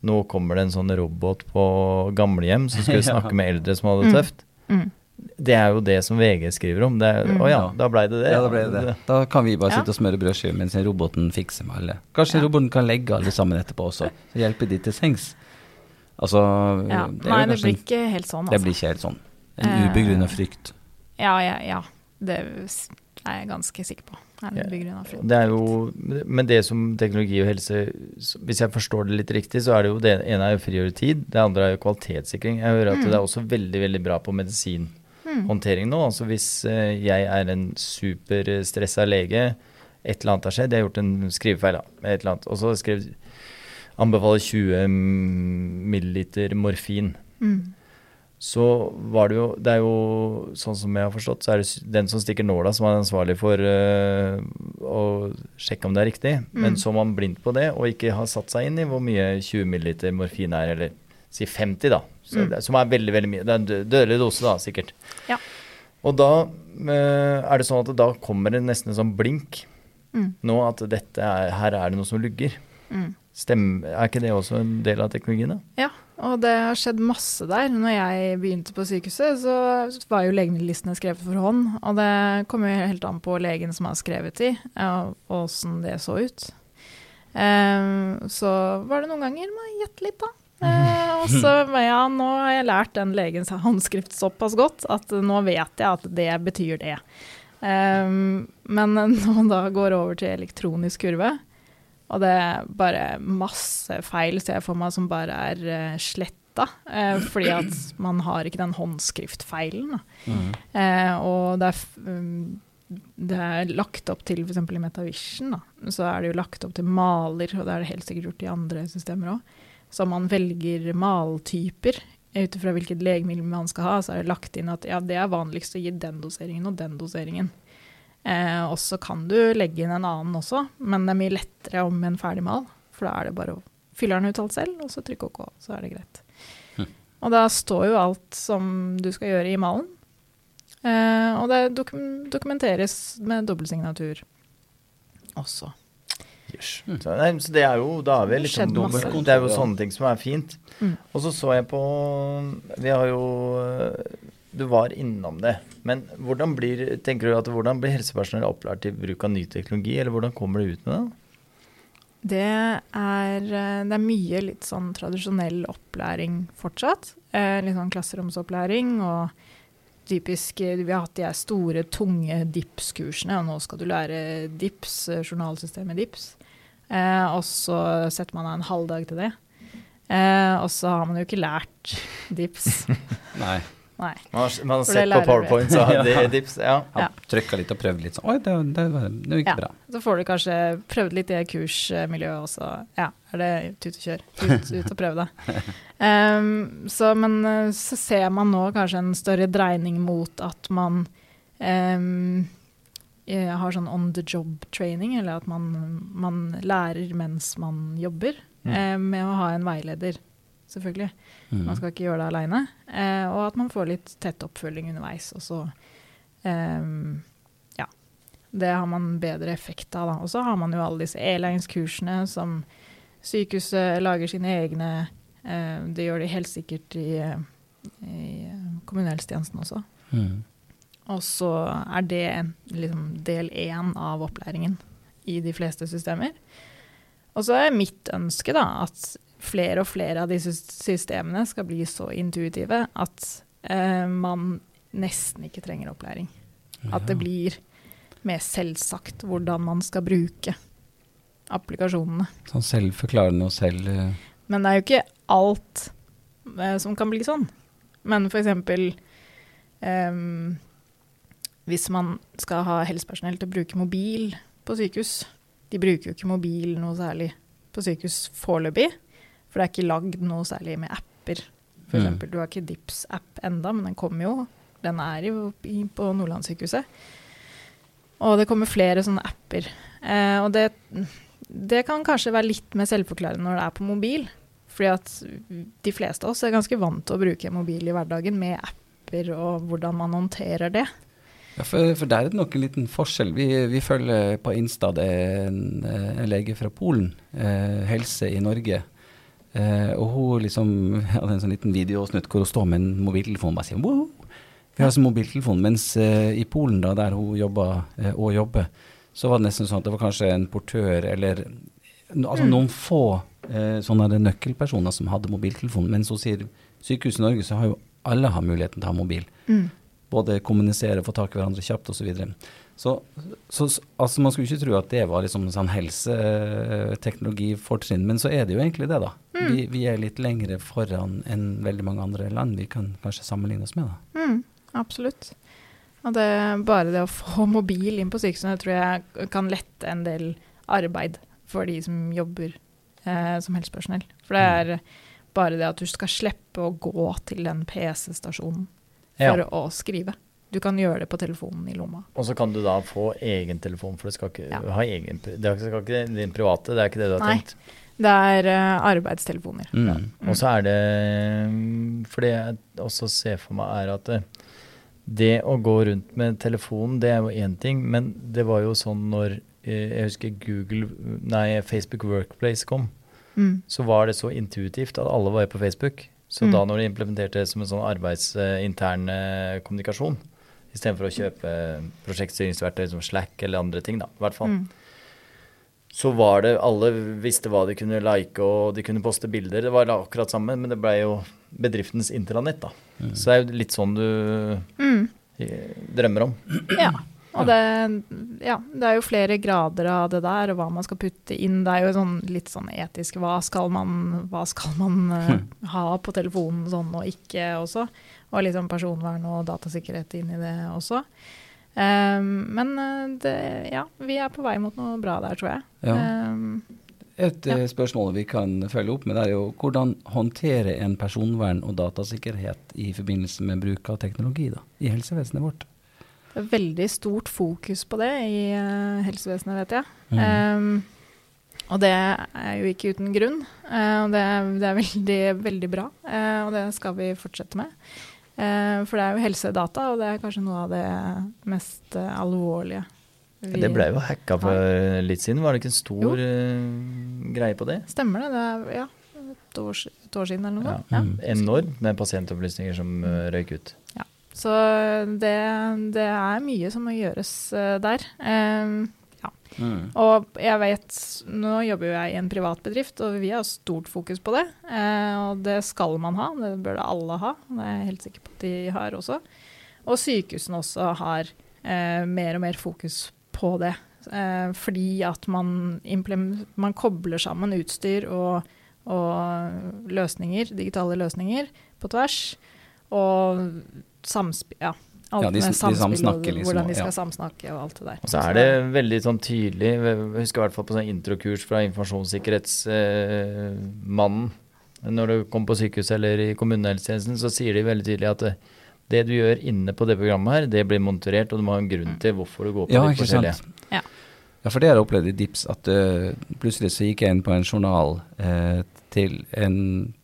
nå kommer det en sånn robot på gamlehjem som skulle *laughs* Ja. snakke med eldre som hadde det Mm. tøft. Mm. Det er jo det som VG skriver om. Det er, Mm. Å ja, da blei det det. Ja, da ble det det. Da kan vi bare Ja. sitte og smøre brødskiver mens roboten fikser med alle. Kanskje Ja. roboten kan legge alle sammen etterpå også, så hjelper de til sengs. Altså Ja. det er Nei, jo det blir ikke helt sånn, Det altså. blir ikke helt sånn. En uh, ubegrunna frykt. Ja, ja, ja. Det er jeg ganske sikker på. En frykt. Det er jo, men det som teknologi og helse Hvis jeg forstår det litt riktig, så er det jo det ene er jo frigjøre tid, det andre er jo kvalitetssikring. Jeg hører at Mm. det er også veldig veldig bra på medisinhåndtering Mm. nå. Altså hvis eh, jeg er en superstressa lege, et eller annet har skjedd, jeg har gjort en skrivefeil, da, et eller annet, og så skrev anbefaler 20 milliliter morfin. Mm. så var det jo Det er jo sånn som jeg har forstått, så er det den som stikker nåla som er ansvarlig for uh, å sjekke om det er riktig. Men så så man blindt på det og ikke har satt seg inn i hvor mye 20 milliliter morfin er, eller si 50, da. Så Mm. det, som er veldig, veldig mye. Det er en dødelig dose, da, sikkert. Ja. Og da øh, er det sånn at da kommer det nesten en sånn blink Mm. nå at er, her er det noe som lugger. Mm. Stem, er ikke det også en del av teknologien, da? Ja, og det har skjedd masse der. Når jeg begynte på sykehuset, så var jo legemiddelistene skrevet for hånd. Og det kommer jo helt an på legen som har skrevet de, og åssen det så ut. Um, så var det noen ganger må jeg gjette litt, da. Eh, og så ja, nå har jeg lært den legens håndskrift såpass godt at nå vet jeg at det betyr det. Um, men *laughs* når man da går over til elektronisk kurve, og det er bare masse feil ser jeg for meg som bare er uh, sletta, uh, fordi at man har ikke den håndskriftfeilen. Mm. Uh, og det er, um, det er lagt opp til f.eks. i Metavision, da, så er det jo lagt opp til maler, og det er det helt sikkert gjort i andre systemer òg. Så man velger maltyper ut ifra hvilket legemiddel man skal ha, så er det lagt inn at ja, det er vanligst å gi den doseringen og den doseringen. Eh, og så kan du legge inn en annen også, men det er mye lettere om en ferdig mal. For da er det bare å fylle den ut alt selv, og så trykke OK, så er det greit. Hm. Og da står jo alt som du skal gjøre i malen. Eh, og det dokumenteres med dobbeltsignatur også. Yes. Mm. Så, nei, så det er jo, da er vi litt Skjedd sånn masse. Det er jo sånne ting som er fint. Mm. Og så så jeg på Vi har jo Du var innom det. Men hvordan blir, tenker du at hvordan blir helsepersonell opplært til bruk av ny teknologi, eller hvordan kommer det ut med det? Det er, eh, det er mye litt sånn tradisjonell opplæring fortsatt. Eh, litt sånn klasseromsopplæring og typisk eh, Vi har hatt de store, tunge DIPS-kursene, og nå skal du lære DIPS, eh, journalsystemet DIPS. Eh, og så setter man av en halv dag til det. Eh, og så har man jo ikke lært DIPS. *laughs* Nei. Nei. Man har, man har sett på. PowerPoint, så har de *laughs* dips. Ja. Ja. trykka litt og prøvd litt sånn. Oi, det, det, det gikk Ja. bra. Så får du kanskje prøvd litt i det kursmiljøet, også. ja, er det tut og kjør. Ut, ut og prøv det. *laughs* Um, så, men eh, så ser man nå kanskje en større dreining mot at man eh, har sånn on the job training, eller at man, man lærer mens man jobber, Mm. eh, med å ha en veileder, selvfølgelig. Mm. Man skal ikke gjøre det aleine. Eh, og at man får litt tett oppfølging underveis. Og så eh, Ja. Det har man bedre effekt av, da. Og så har man jo alle disse e-læringskursene som sykehuset lager sine egne. Eh, det gjør de helt sikkert i, i kommunehelsetjenesten også. Mm. Og så er det en- liksom del én av opplæringen i de fleste systemer. Og så er mitt ønske da at flere og flere av disse systemene skal bli så intuitive at eh, man nesten ikke trenger opplæring. At det blir mer selvsagt hvordan man skal bruke applikasjonene. Sånn selvforklarende og selv eh, Men det er jo ikke alt eh, som kan bli sånn. Men for eksempel ehm, hvis man skal ha helsepersonell til å bruke mobil på sykehus De bruker jo ikke mobil noe særlig på sykehus foreløpig, for det er ikke lagd noe særlig med apper. For Mm. eksempel, du har ikke Dips-app enda, men den kommer jo. Den er jo på Nordlandssykehuset. Og det kommer flere sånne apper. Eh, og det, det kan kanskje være litt mer selvforklarende når det er på mobil. Fordi at de fleste av oss er ganske vant til å bruke mobil i hverdagen med apper og hvordan man håndterer det. Ja, for, for der er det nok en liten forskjell. Vi, vi følger på Insta det er en, eh, en lege fra Polen, eh, Helse i Norge. Eh, og hun liksom *laughs* hadde en sånn liten videosnutt hvor hun står med en mobiltelefon og bare sier wow! Vi har altså mobiltelefon. Mens eh, i Polen, da, der hun jobba eh, og jobber, så var det nesten sånn at det var kanskje en portør eller altså noen få eh, sånne nøkkelpersoner som hadde mobiltelefon. Mens hun sier Sykehuset i Norge så har jo alle har muligheten til å ha mobil både kommunisere, få tak i hverandre kjapt osv. Så, videre. Så så altså man skulle ikke tro at det var liksom sånn helseteknologifortrinn, men så er det jo egentlig det, da. Vi, vi er litt lengre foran enn veldig mange andre land vi kan kanskje sammenligne oss med. da. Mm, absolutt. Og det, bare det å få *laughs* mobil inn på sykehusene tror jeg kan lette en del arbeid for de som jobber eh, som helsepersonell. For det er bare det at du skal slippe å gå til den PC-stasjonen for Ja. å skrive. Du kan gjøre det på telefonen i lomma. Og så kan du da få egen telefon, for du skal ikke Ja. ha egen Det skal ikke din private, det er ikke det du har Nei. tenkt. Det er uh, arbeidstelefoner. Mm. Og så er det mm, For det jeg også ser for meg, er at det, det å gå rundt med telefonen, det er jo én ting, men det var jo sånn når eh, Jeg husker Google Nei, Facebook Workplace kom, Mm. så var det så intuitivt at alle var på Facebook. Så Mm. da når de implementerte det som en sånn arbeidsintern eh, kommunikasjon, istedenfor å kjøpe prosjektstyringsverktøy som Slack eller andre ting, da, i hvert fall, Mm. så var det Alle visste hva de kunne like, og de kunne poste bilder. Det var akkurat samme, men det ble jo bedriftens intranett, da. Så det er jo litt sånn du Mm. drømmer om. Ja. Og det, ja, det er jo flere grader av det der, og hva man skal putte inn. Det er jo sånn, litt sånn etisk. Hva skal man, hva skal man uh, ha på telefonen sånn og ikke også? Og litt sånn personvern og datasikkerhet inn i det også. Um, men eh, det, ja, vi er på vei mot noe bra der, tror jeg. Ja. Um, Et Ja. eh, spørsmål vi kan følge opp med, er jo hvordan håndtere en personvern og datasikkerhet i forbindelse med bruk av teknologi da, i helsevesenet vårt. Det er veldig stort fokus på det i uh, helsevesenet, vet jeg. Mm. Um, og det er jo ikke uten grunn. Uh, og det, er- det er veldig, veldig bra, uh, og det skal vi fortsette med. For det er jo helsedata, og det er kanskje noe av det mest alvorlige. vi- Det ble jo hacka for litt siden, var det ikke en stor greie på det? Stemmer det. Det er ja, et, år, et år siden eller noe Ja. Ja. Mm. Enormt med pasientopplysninger som røyk ut. Så det, det er mye som må gjøres der. der. ja. Mm. Og jeg vet, nå jobber jo jeg i en privat bedrift, og vi har stort fokus på det. Uh, og det skal man ha, det bør det alle ha. Det er jeg helt sikker på at de har også. Og sykehusene også har uh, mer og mer fokus på det. Uh, fordi at man, man kobler sammen utstyr og, og løsninger, digitale løsninger på tvers. Og samspill, ja. Alt Ja, de med sn- de samspill og liksom, hvordan de ja. skal samsnakke og alt det der. Og så er det veldig sånn tydelig, jeg husker i hvert fall på sånn introkurs fra informasjonssikkerhetsmannen, når du kommer på sykehuset eller i kommunehelsetjenesten, så sier de veldig tydelig at det, det du gjør inne på det programmet her, det blir monitorert, og du må ha en grunn til hvorfor du går på Ja, de forskjellige. sant. Ja. Ja, for det har jeg opplevd i DIPS, at uh, plutselig så gikk jeg inn på en journal eh, til en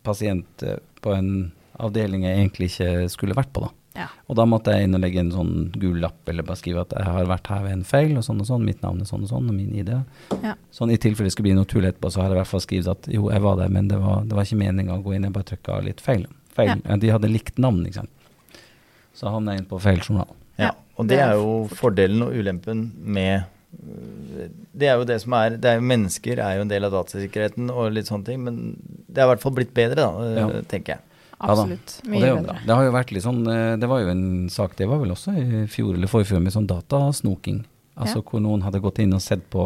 pasient uh, på en avdeling jeg egentlig ikke skulle vært på, da. Ja. Og da måtte jeg inn og legge en sånn gul lapp, eller bare skrive at jeg har vært her ved en feil, og sånn og sånn, mitt navn er sånn og sånn, og min ID. Ja. Sånn i tilfelle det skulle bli noe tull etterpå, så har jeg i hvert fall skrevet at jo, jeg var der, men det var, det var ikke meninga å gå inn, jeg bare trykka litt feil. feil. Ja. De hadde likt navn, ikke sant. Så havna jeg inn på feil journal. Ja, og det er jo fordelen og ulempen med Det er jo det som er, det er jo Mennesker er jo en del av datasikkerheten og litt sånne ting, men det er i hvert fall blitt bedre, da, Ja. tenker jeg. Absolutt. Ja, Mye det, er bedre. det har jo vært litt sånn eh, Det var jo en sak, det var vel også i fjor eller forfjor, med sånn datasnoking. Altså Ja. hvor noen hadde gått inn og sett på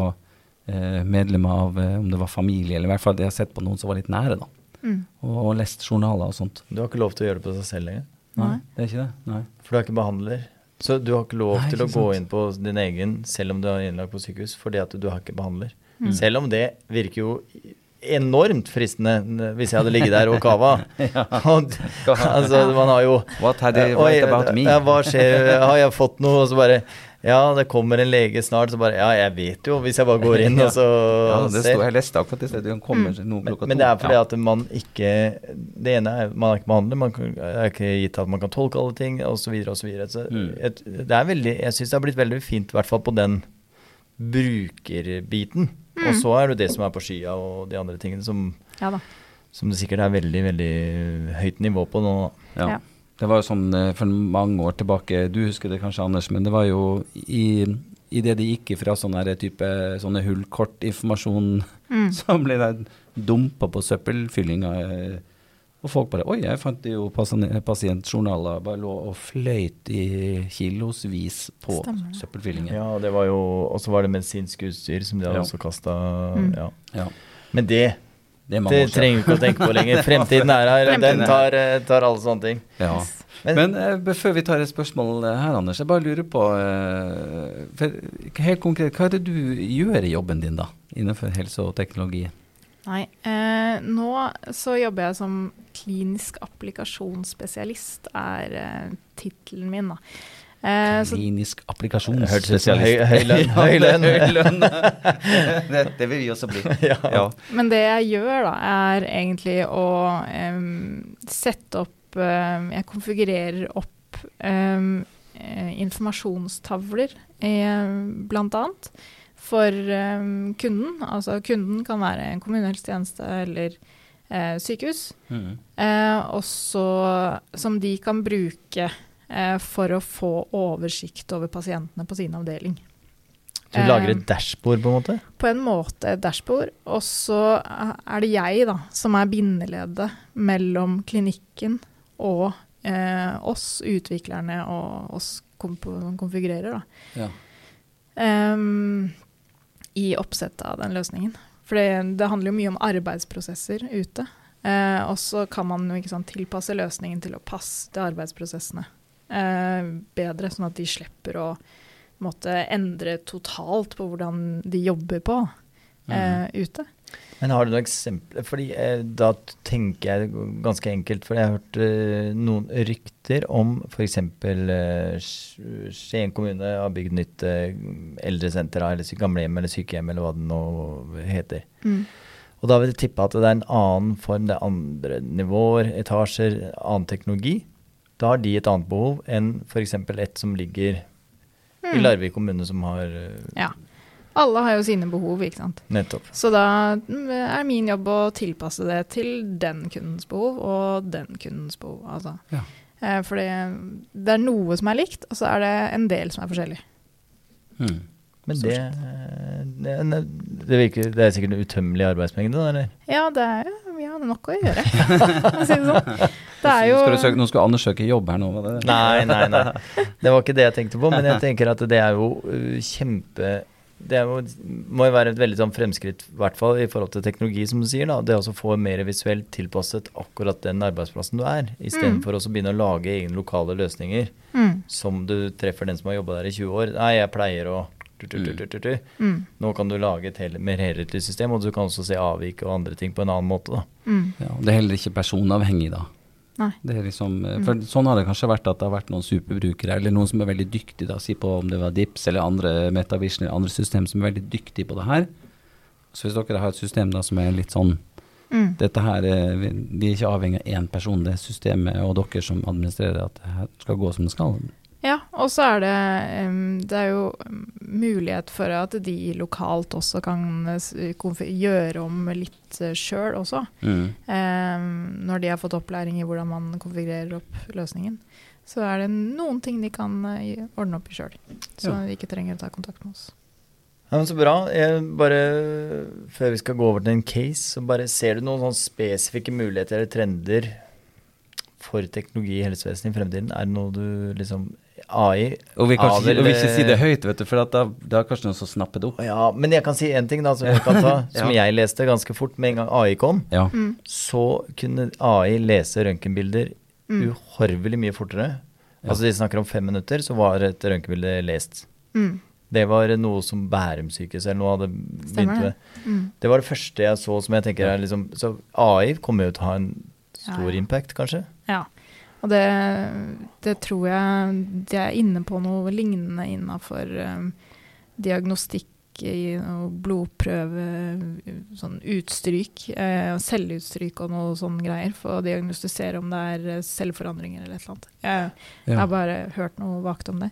eh, medlemmer av eh, om det var familie, eller i hvert fall de har sett på noen som var litt nære, da. Mm. Og, og lest journaler og sånt. Du har ikke lov til å gjøre det på deg selv lenger, Nei. Det er ikke det? Nei. for du er ikke behandler. Så du har ikke lov Nei, til å ikke gå sant. inn på din egen selv om du er innlagt på sykehus, fordi at du har ikke behandler. Mm. Selv om det virker jo enormt fristende hvis jeg hadde ligget der og kava. *laughs* Altså, man har jo What, had they, Oi, about me? Ja, hva skjer? Har jeg fått noe? Og så bare Ja, det kommer en lege snart. Så bare Ja, jeg vet jo, hvis jeg bare går inn *laughs* og så ja, det ser. jeg leste akkurat det stedet. Kommer mm. noen Men, klokka men det er fordi Ja. at man ikke Det ene er man er ikke behandler, man kan, er ikke gitt at man kan tolke alle ting osv. Så, videre, og så, videre. så Mm. et, det er veldig Jeg syns det har blitt veldig fint, i hvert fall på den brukerbiten. Mm. Og så er det det som er på skya og de andre tingene som, Ja da. som det sikkert er veldig, veldig høyt nivå på nå. Ja. Ja. Det var jo sånn eh, for mange år tilbake, du husker det kanskje Anders, men det var jo i, i det de gikk ifra sånne type sånne hullkortinformasjon, Mm. *laughs* så ble det dumpa på søppelfyllinga. Og folk bare Oi, jeg fant jo pasien- pasientjournaler bare lå og fløyt i kilosvis på søppelfyllingen. Ja, det var jo Og så var det medisinsk utstyr som de hadde Ja. også kasta Mm. ja. Ja, Men det, det det trenger vi ikke å tenke på lenger. *laughs* Fremtiden er her. Den tar, eh, tar alle sånne ting. Ja. Men, Men eh, før vi tar et spørsmål eh, her, Anders, jeg bare lurer på eh, for, Helt konkret, hva er det du gjør i jobben din, da? Innenfor helse og teknologi? Nei. Eh, nå så jobber jeg som klinisk applikasjonsspesialist, er eh, tittelen min, da. Eh, Klinisk applikasjonsspesialist. høy- høy lønn, *laughs* Ja, høy lønn. *laughs* høy lønn. *laughs* det, det vil vi også bli. Ja. Ja. Men det jeg gjør, da, er egentlig å um, sette opp um, Jeg konfigurerer opp eh, informasjonstavler, em, blant annet, for kunden. Altså kunden kan være en kommunehelsetjeneste eller eh, sykehus. Mm. Eh, også som de kan bruke eh, for å få oversikt over pasientene på sin avdeling. Du lager Eh, et dashbord, på en måte? på en måte et dashbord. Og så er det jeg da, som er bindeleddet mellom klinikken og eh, oss utviklerne og oss konfigurerer, da. Ja. Um, I oppsettet av den løsningen. For det, det handler jo mye om arbeidsprosesser ute. Eh, og så kan man jo sant, tilpasse løsningen til å passe til arbeidsprosessene eh, bedre, sånn at de slipper å måtte endre totalt på hvordan de jobber på eh, ute. Men har du noen eksempler? Fordi eh, Da tenker jeg ganske enkelt, for jeg har hørt eh, noen rykter om f.eks. Eh, Skien kommune har bygd nytt eh, eldresenter, eller gamlehjem eller sykehjem, eller hva det nå heter. Mm. Og da vil jeg tippe at det er en annen form, det er andre nivåer, etasjer, annen teknologi. Da har de et annet behov enn f.eks. et som ligger i Mm. Larvik kommune, som har eh, Ja. Alle har jo sine behov, ikke sant. nettopp. Så da er min jobb å tilpasse det til den kundens behov og den kundens behov. Altså. Ja. Fordi for det, er noe som er likt, og så er det en del som er forskjellig. Mm. Men det, det, det, virker, det er sikkert en utømmelig arbeidsmengde, da, eller? Ja, det er vi har nok å gjøre, *laughs* sånn. Er jo skal du søke, nå skal Anders søke jobb her nå? Nei, nei, nei. *laughs* Det var ikke det jeg tenkte på. Men jeg *laughs* tenker at det er jo uh, kjempe Det må jo være et veldig sånn fremskritt, i hvert fall i forhold til teknologi, som du sier. da, Det å få mer visuelt tilpasset akkurat den arbeidsplassen du er, istedenfor mm. å begynne å lage egne lokale løsninger mm, som du treffer den som har jobba der i 20 år. Nei, jeg pleier å tu, tu, tu, tu, tu, tu. mm, Nå kan du lage et hele, mer helhetlig system, og du kan også se avvik og andre ting på en annen måte. da. mm. Ja, det er heller ikke personavhengig, da. Nei. Det er liksom, for for Sånn har det kanskje vært at det har vært noen superbrukere, eller noen som er veldig dyktige, da, si på om det var Dips eller andre Metavision eller andre system som er veldig dyktige på det her. Så hvis dere har et system da som er litt sånn Mm. dette her, eh, vi, vi er ikke avhengig av én person, det er systemet og dere som administrerer at det her skal gå som det skal. Ja, og så er det Det er jo mulighet for at de lokalt også kan eh, gjøre om litt uh, sjøl også. Mm. Når de har fått opplæring i hvordan man konfigurerer opp løsningen. Så er det noen ting de kan eh, ordne opp i sjøl. Så Ja. de ikke trenger å ta kontakt med oss. Ja, men Så bra. Jeg bare, før vi skal gå over til en case, så bare ser du noen spesifikke muligheter eller trender for teknologi i helsevesenet i fremtiden? Er det noe du liksom AI Og vi kan Av ikke, og vi ikke si det høyt, vet du, for at da, da er kanskje noen som snapper det opp. Ja, men jeg kan si én ting da som jeg kan ta, *laughs* som Ja. jeg leste ganske fort med en gang AI kom. Ja. Mm. Så kunne AI lese røntgenbilder Mm. uhorvelig mye fortere Ja. Altså de snakker om fem minutter, så var et røntgenbilde lest. Mm. Det var noe som Bærum sykehus eller noe hadde begynt med. det. Mm. Det var det første jeg så som jeg tenker er liksom Så AI kommer jo til å ha en stor Ja, ja. impact, kanskje? Ja. Og det, det tror jeg de er inne på noe lignende innafor um, diagnostikk i noe blodprøve, sånn utstryk, uh, selvutstryk og noe sånne greier, for å diagnostisere om det er selvforandringer eller et eller annet. Jeg, jeg har bare hørt noe vagt om det.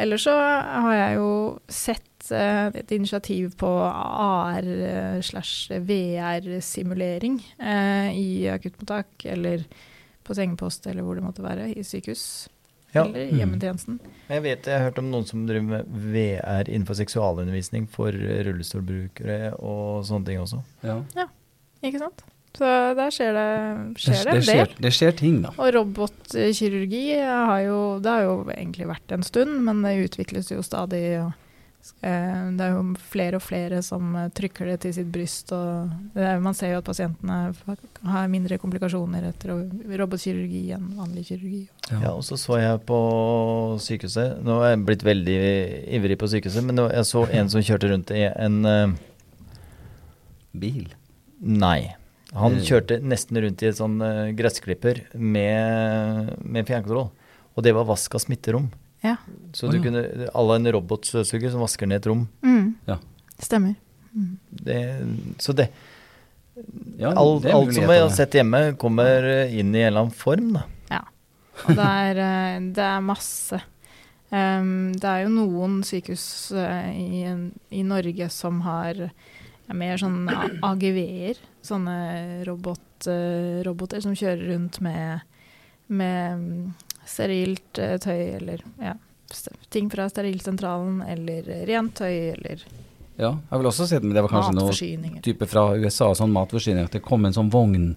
Ellers så har jeg jo sett eh, et initiativ på AR eh, slash VR-simulering eh, i akuttmottak, eller på sengepost, eller hvor det måtte være, i sykehus. Ja. Eller Mm. i hjemmetjenesten. Jeg vet jeg har hørt om noen som driver med VR innenfor seksualundervisning for rullestolbrukere og sånne ting også. Ja. Ikke sant? Så der skjer det, skjer det, det, en del. det skjer ting, da. Og robotkirurgi har jo, det har jo egentlig vært en stund, men det utvikles jo stadig. Og, det er jo flere og flere som eh, trykker det til sitt bryst. Og det er, man ser jo at pasientene har mindre komplikasjoner etter robotkirurgi enn vanlig kirurgi. Ja, og så så jeg på sykehuset Nå er jeg blitt veldig ivrig på sykehuset, men jeg så en som kjørte rundt i en uh, Bil. Nei. Han kjørte nesten rundt i et sånn eh, gressklipper med, med fjernkontroll. Og det var vask av smitterom. Ja. Så du du ja. kunne à la en robotstøvsuger som vasker ned et rom. Ja. Stemmer. Mm. Det, så det Ja, Alt, det alt som vi har sett hjemme, kommer eh, inn i en eller annen form, da. Ja. Og det er, eh, det er masse. Um, det er jo noen sykehus eh, i, i Norge som har ja, mer sånn AGV-er. Sånne robot, roboter som kjører rundt med, med mm, sterilt eh, tøy eller ja, ting fra sterilsentralen eller rent tøy eller Ja, jeg vil også si det, det var kanskje noe type fra USA, sånn matforsyning, at det kom en sånn vogn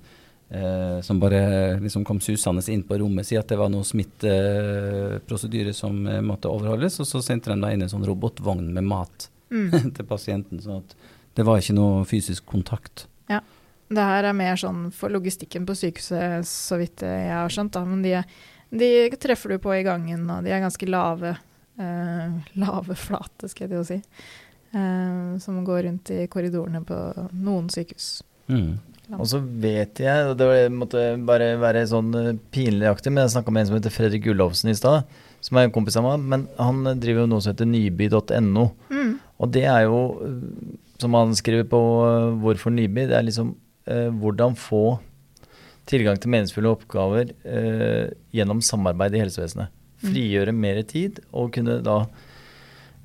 eh, som bare liksom kom susende inn på rommet, si at det var noe smitteprosedyre som eh, måtte overholdes, og så sendte de da inn en sånn robotvogn med mat Mm. *laughs* til pasienten, sånn at det var ikke noe fysisk kontakt. Ja. Det her er mer sånn for logistikken på sykehuset, så vidt jeg har skjønt. Da. Men de, de treffer du på i gangen, og de er ganske lave. Uh, *laughs* lave flate, skal jeg til å si. Uh, som går rundt i korridorene på noen sykehus. Mm. Og så vet jeg, og det måtte bare være sånn eh, pinligaktig, men jeg snakka med en som heter Fredrik Gullovsen i stad, som er en kompis av meg, men han driver jo noe som heter nyby.no. Mm. Og det er jo, som han skriver på Hvorfor Nyby, det er liksom eh, hvordan få tilgang til meningsfulle oppgaver eh, gjennom samarbeid i helsevesenet. Mm. Frigjøre mer tid og kunne da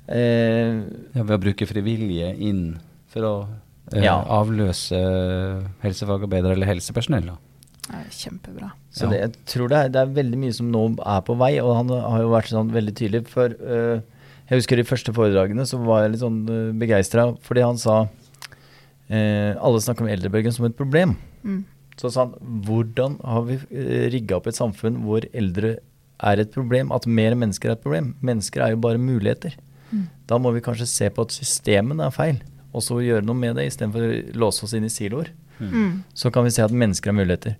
eh, Ja, ved å bruke frivillige inn for å eh, Ja. avløse helsefagarbeidere eller helsepersonell. Da. Det er kjempebra. Så Ja. det, jeg tror det er, det er veldig mye som nå er på vei, og han har jo vært sånn veldig tydelig. For øh, jeg husker de første foredragene så var jeg litt sånn begeistra fordi han sa eh, alle snakker om eldrebølgen som et problem. Mm. Så sa han hvordan har vi uh, rigga opp et samfunn hvor eldre er et problem, at mer mennesker er et problem? Mennesker er jo bare muligheter. Mm. Da må vi kanskje se på at systemene er feil, og så gjøre noe med det istedenfor å låse oss inn i siloer Mm. så kan vi se at mennesker har muligheter.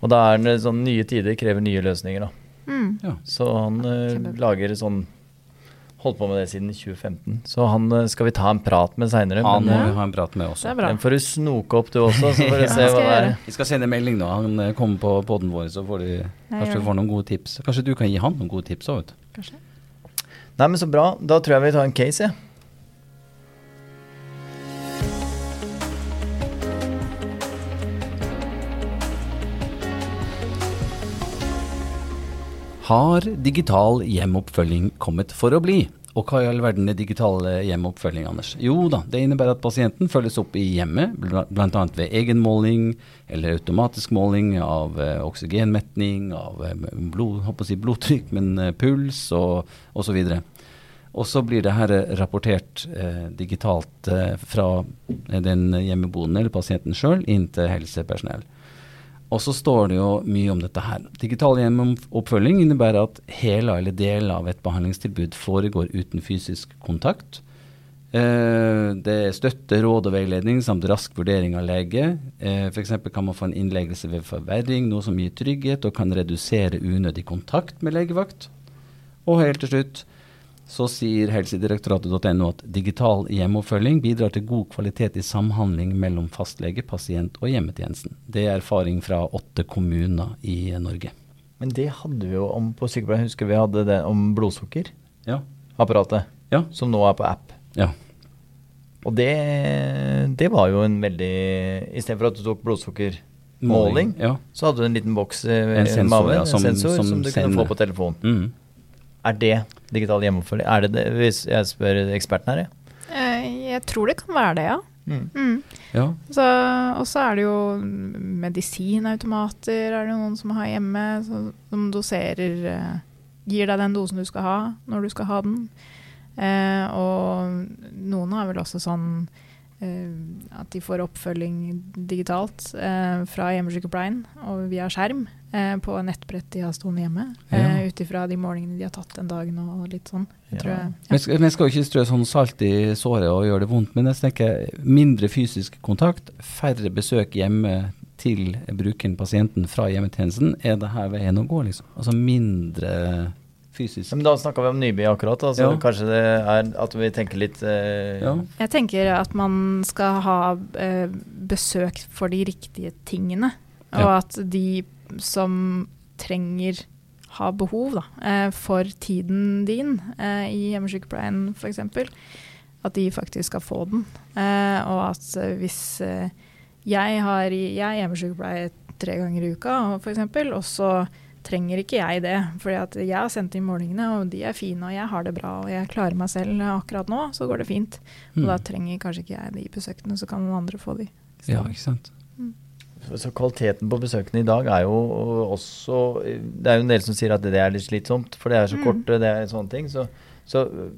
Og da er det sånn nye tider krever nye løsninger, da. Mm. Ja. Så han eh, lager sånn Holdt på med det siden 2015. Så han eh, skal vi ta en prat med seinere. Han må vi eh, ha en prat med Det også. er bra. den får du snoke opp du også, så får du *laughs* Ja, se hva det er. Vi skal sende melding nå. Han eh, kommer på poden vår, så får de, kanskje du får noen gode tips. Kanskje du kan gi han noen gode tips òg, vet du. Kanskje. Nei, men så bra. Da tror jeg vi tar en case, jeg. Har digital hjemoppfølging kommet for å bli? Og hva i all verden er digital eh, hjemoppfølging, Anders? Jo da, det innebærer at pasienten følges opp i hjemmet, bl- bl.a. ved egenmåling eller automatisk måling av eh, oksygenmetning, av eh, blod, si blodtrykk, men puls og osv. Og så blir det her rapportert eh, digitalt eh, fra den hjemmeboende eller pasienten sjøl inn til helsepersonell. Og så står det jo mye om dette her. Digital hjemmeoppfølging innebærer at hele eller deler av et behandlingstilbud foregår uten fysisk kontakt. Eh, det er støtte, råd og veiledning samt rask vurdering av lege. Eh, F.eks. kan man få en innleggelse ved forverring, noe som gir trygghet og kan redusere unødig kontakt med legevakt. Og helt til slutt så sier helsedirektoratet.no at digital hjemmeoppfølging bidrar til god kvalitet i samhandling mellom fastlege, pasient og hjemmetjenesten. Det er erfaring fra åtte kommuner i Norge. Men det hadde vi jo om på sykepleien. Husker vi hadde det om blodsukkerapparatet, Ja. ja. som nå er på app. ja. Og det, det var jo en veldig Istedenfor at du tok blodsukkermåling, Ja. så hadde du en liten boks eh, En sensor, maven, ja, som- en sensor, som, som du sender. kunne få på telefon. Mm. Er det digital hjemmeoppfølging? Er det det, hvis jeg spør eksperten her, jeg? Eh, jeg tror det kan være det, ja. Mm. Mm. ja. Så, og så er det jo medisinautomater er det noen som har hjemme, så, som doserer eh, Gir deg den dosen du skal ha, når du skal ha den. Eh, og noen har vel også sånn eh, at de får oppfølging digitalt eh, fra hjemmesykepleien og via skjerm eh, på nettbrett de har stående hjemme. Ja. Eh, Ut ifra de målingene de har tatt den dagen og litt sånn. Jeg Ja. tror jeg, Men men jeg skal jo ikke strø sånn salt i såret og gjøre det vondt, men jeg tenker mindre fysisk kontakt, færre besøk hjemme til brukeren, pasienten, fra hjemmetjenesten. Er det her veien å gå, liksom? Altså mindre fysisk Men da snakka vi om Nyby akkurat. Altså, Ja. Kanskje det er at vi tenker litt eh, Ja. Jeg tenker at man skal ha eh, besøk for de riktige tingene. Og Ja. at de som trenger, har behov da, eh, for tiden din eh, i hjemmesykepleien f.eks., at de faktisk skal få den. Eh, og at hvis jeg har jeg er hjemmesykepleier tre ganger i uka f.eks., og så trenger ikke jeg det. at jeg har sendt inn målingene, og de er fine, og jeg har det bra, og jeg klarer meg selv akkurat nå, så går det fint. Og Mm. da trenger kanskje ikke jeg de besøkene, så kan noen andre få de. Ja, ikke sant. Så kvaliteten på besøkene i dag er jo også Det er jo en del som sier at det er litt slitsomt, for det er så Mm. korte, det er sånne ting. Så, så øh,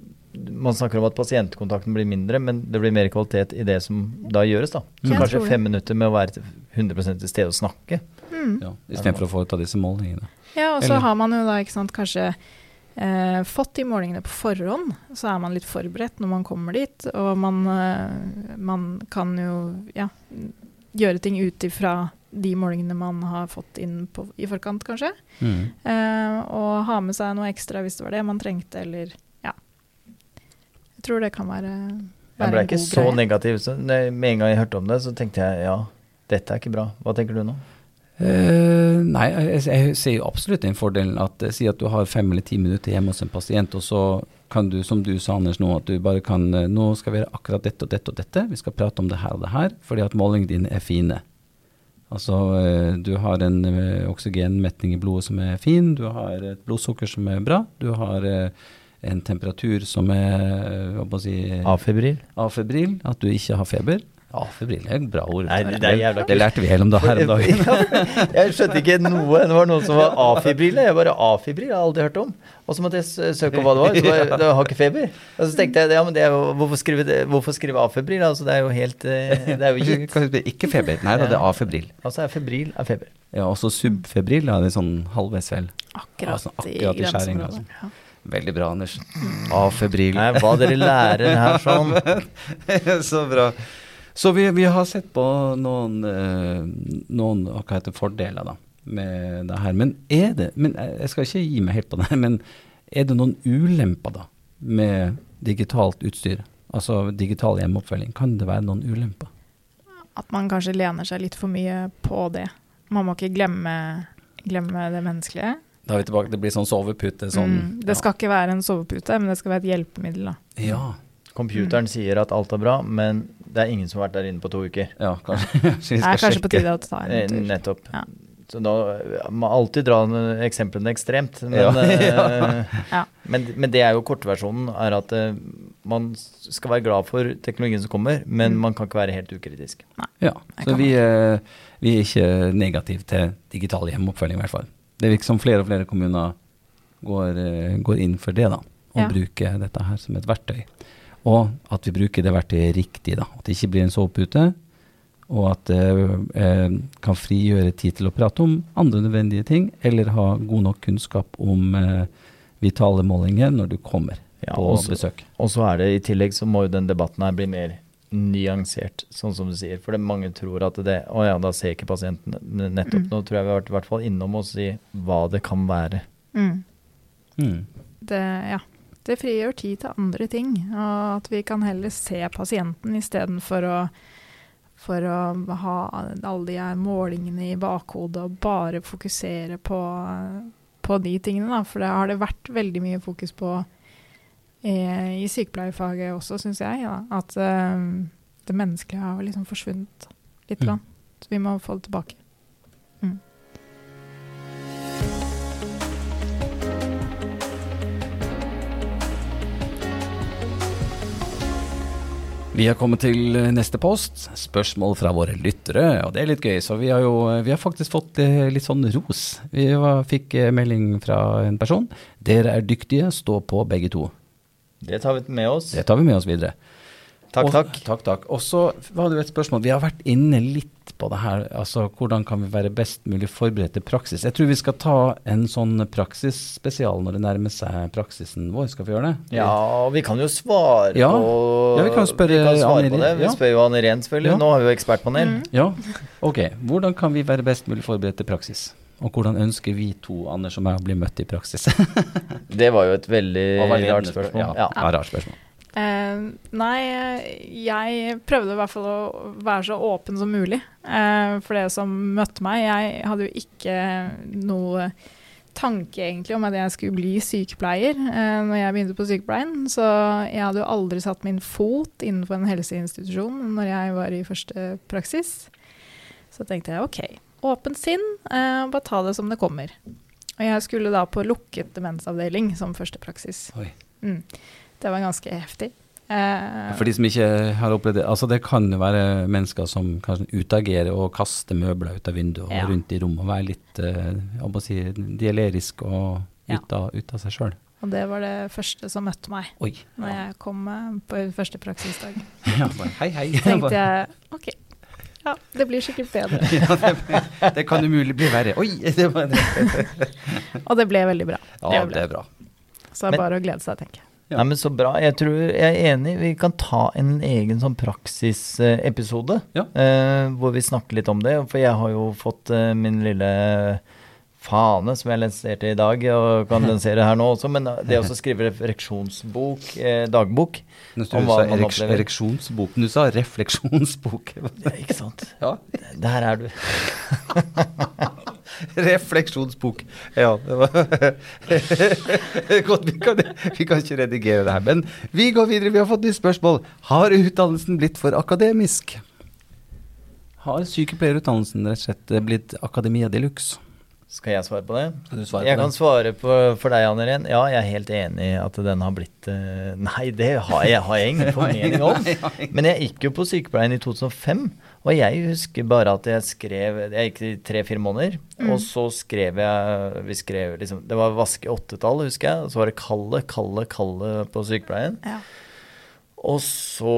man snakker om at pasientkontakten blir mindre, men det blir mer kvalitet i det som da gjøres, da. Så Jeg kanskje fem minutter med å være til 100 til stede og snakke. Mm. Ja, Istedenfor å få ut av disse målingene. Ja, og så Eller- har man jo da ikke sant, kanskje eh, fått de målingene på forhånd, så er man litt forberedt når man kommer dit. Og man, eh, man kan jo ja, gjøre ting ut ifra de målingene man har fått inn på, i forkant, kanskje. Mm. Uh, og ha med seg noe ekstra hvis det var det man trengte, eller ja. Jeg tror det kan være, Jeg være ble en ikke god så greie. negativ. Så med en gang jeg hørte om det, så tenkte jeg ja, dette er ikke bra. Hva tenker du nå? Uh, nei, jeg, jeg ser jo absolutt den fordelen at eh, si at du har fem eller ti minutter hjemme hos en pasient, og så kan du, som du sa Anders nå, at du bare kan eh, Nå skal vi gjøre akkurat dette og dette og dette. Vi skal prate om det her og det her, fordi at målingene dine er fine. Altså, eh, du har en eh, oksygenmetning i blodet som er fin, du har et blodsukker som er bra, du har en temperatur som er hva må jeg si, Afebril? afebril, at du ikke har feber. Afebril er et bra ord. Nei, det er jævla det lærte vi hele om det her om dagen. *laughs* jeg skjønte ikke noe. Det var noen som var afibril. Jeg bare afibril, jeg har aldri hørt om. Og så måtte jeg søke om hva det var. Så var jeg, *laughs* det har ikke feber. Og så tenkte jeg ja, men det er hvorfor skrive, det, hvorfor skrive afibril? Altså, det er jo helt eh, Det er jo gitt. Ikke feber. Nei da, det er afibril. Altså er febril er feber. Ja, også subfebril, er det sånn halvveis vel. Akkurat, Altså, akkurat i i skjæringa, altså. Ja. Veldig bra, Anders. Afebril. Nei, hva dere lærer her sånn. *laughs* Så bra. Så vi, vi har sett på noen, eh, noen hva heter det, fordeler da, med det her. Men er det, men jeg jeg skal ikke gi meg helt på det, her, *laughs* men er det noen ulemper da med digitalt utstyr? Altså digital hjemmeoppfølging. Kan det være noen ulemper? At man kanskje lener seg litt for mye på det. Man må ikke glemme, glemme det menneskelige. Da er vi tilbake, det blir sånn sovepute. Sånn, mm, det skal ikke være en sovepute, men det skal være et hjelpemiddel. Da. ja. Computeren sier at alt er bra, men det er ingen som har vært der inne på to uker. ja, kanskje, *laughs* Det er kanskje på tide å ta Eh, en tur. Nettopp. Ja. Så da eh, må alltid dra eksemplene ekstremt. Men, Ja. eh, *laughs* Ja. men, men det er jo kortversjonen, er at eh, man skal være glad for teknologien som kommer, men Mm. man kan ikke være helt ukritisk. Ja, så vi, eh, vi er ikke negative til digital hjemmeoppfølging i hvert fall. Det virker som flere og flere kommuner går, eh, går inn for det da, og Ja. bruker dette her som et verktøy. Og at vi bruker det verktøyet riktig da, at det ikke blir en sovepute, og at det eh, kan frigjøre tid til å prate om andre nødvendige ting, eller ha god nok kunnskap om eh, vitale målinger når du kommer. Ja, på også- besøk. Og så er det i tillegg så må jo den debatten her bli mer nyansert, sånn som du sier. For det mange tror at det Å ja, da ser ikke pasienten nettopp. Mm. Nå tror jeg vi har vært i hvert fall innom å si hva det kan være. Mm. Mm. Det, ja. Det frigjør tid til andre ting. Og at vi kan heller se pasienten istedenfor å for å ha alle de her målingene i bakhodet og bare fokusere på, på de tingene. Da. For det har det vært veldig mye fokus på eh, i sykepleierfaget også, syns jeg. Da. At eh, det menneskelige har liksom forsvunnet litt. Mm. Så vi må få det tilbake. Vi har kommet til eh, neste post. Spørsmål fra våre lyttere. Og det er litt gøy, så vi har jo vi har faktisk fått eh, litt sånn ros. Vi var, fikk eh, melding fra en person. Dere er dyktige, stå på begge to. Det tar vi med oss. Det tar vi med oss videre. Takk, Og- takk. Takk, takk. Og så var det jo et spørsmål. Vi har vært inne litt på det her. Altså hvordan kan vi være best mulig forberedt til praksis? Jeg tror vi skal ta en sånn praksisspesial når det nærmer seg praksisen vår. Skal vi gjøre det? Ja, vi kan jo svare Ja. på Ja, vi kan spørre vi kan svare Anne på det. Vi spør jo Anne Irén, selvfølgelig. Ja. Nå har vi jo ekspertpanel. Mm. Ja, ok. Hvordan kan vi være best mulig forberedt til praksis? Og hvordan ønsker vi to, Anders og meg, å bli møtt i praksis? *laughs* Det var jo et veldig, veldig rart spørsmål. Ja, Ja. ja, rart spørsmål. Eh, nei, jeg prøvde i hvert fall å være så åpen som mulig uh, for det som møtte meg. Jeg hadde jo ikke noe tanke egentlig om at jeg skulle bli sykepleier uh, når jeg begynte på sykepleien. Så jeg hadde jo aldri satt min fot innenfor en helseinstitusjon når jeg var i første praksis. Så tenkte jeg OK, åpent sinn, uh, bare ta det som det kommer. Og jeg skulle da på lukket demensavdeling som første praksis. Oi. Mm. Det var ganske heftig. Uh, For de som ikke har opplevd det, altså det kan jo være mennesker som kanskje utagerer og kaster møbler ut av vinduet og Ja. rundt i rommet og være litt uh, si, dialerisk og Ja. ut av, ut av seg sjøl. og det var det første som møtte meg Oi. når jeg kom eh, på første praksisdag. *laughs* Ja, bare, hei, hei. tenkte jeg OK, ja, det blir sikkert bedre. *laughs* ja, det, det kan umulig bli verre. Oi! *laughs* Det var det. Og det ble veldig bra. Ja, ble. det er bra. Så det er bare å glede seg, tenker jeg. Ja. Nei, men Så bra. Jeg tror jeg er enig. Vi kan ta en egen sånn praksisepisode Ja. eh, hvor vi snakker litt om det. For jeg har jo fått eh, min lille fane som jeg lanserte i dag, og kan *laughs* lansere her nå også. Men det å skrive refleksjonsbok, eh, dagbok Nå Om hva sa man ereks- opplever. ereksjonsbok. Du sa refleksjonsbok. ja, Ikke sant? ja. Der er du. *laughs* *laughs* Refleksjonsbok. Ja, det var *laughs* Godt, vi kan, vi kan ikke redigere det her. Men vi går videre. Vi har fått nytt spørsmål. Har utdannelsen blitt for akademisk? Har sykepleierutdannelsen rett og slett blitt akademia de luxe? Skal jeg svare på det? Skal du svare jeg på kan det? svare på, for deg, Anne Irén. Ja, jeg er helt enig i at den har blitt eh, Nei, det har jeg, har jeg ingen formening om. *laughs* Men jeg gikk jo på sykepleien i 2005, og jeg husker bare at jeg skrev Jeg gikk i tre-fire måneder, Mm. og så skrev jeg Vi skrev liksom Det var vaske åttetall, husker jeg, så var det Kalle, Kalle, Kalle på sykepleien. Ja. Og så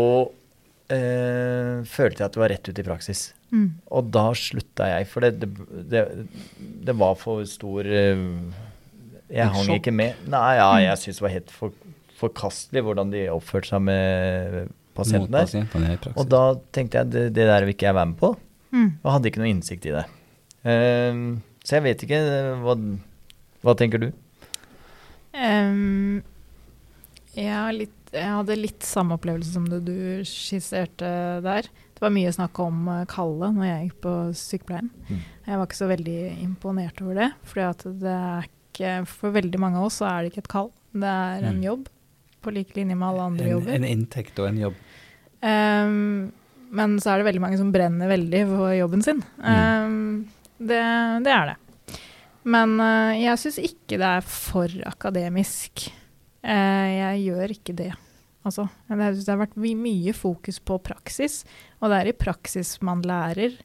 eh, følte jeg at det var rett ut i praksis. Mm. Og da slutta jeg, for det, det, det, det var for stor eh, Jeg hang ikke med. Nei, ja, jeg syntes det var helt for, forkastelig hvordan de oppførte seg med Mot pasientene der. Og da tenkte jeg det, det der vil ikke jeg være med på, Mm. og hadde ikke noe innsikt i det. Uh, så jeg vet ikke hva, hva tenker du? Um, jeg, har litt, jeg hadde litt samme opplevelse som det du skisserte der. Det var mye snakk om eh, Kalle når jeg gikk på sykepleien. Mm. Jeg var ikke så veldig imponert over det. fordi det er ikke, for veldig mange av oss så er det ikke et kall, det er en Mm. jobb. På lik linje med alle andre en, jobber. en inntekt og en jobb. Ehm, men så er det veldig mange som brenner veldig for jobben sin. Mm. Ehm, det, det er det. Men uh, jeg syns ikke det er for akademisk. Uh, jeg gjør ikke det. Altså, jeg synes det har vært my mye fokus på praksis, og det er i praksis man lærer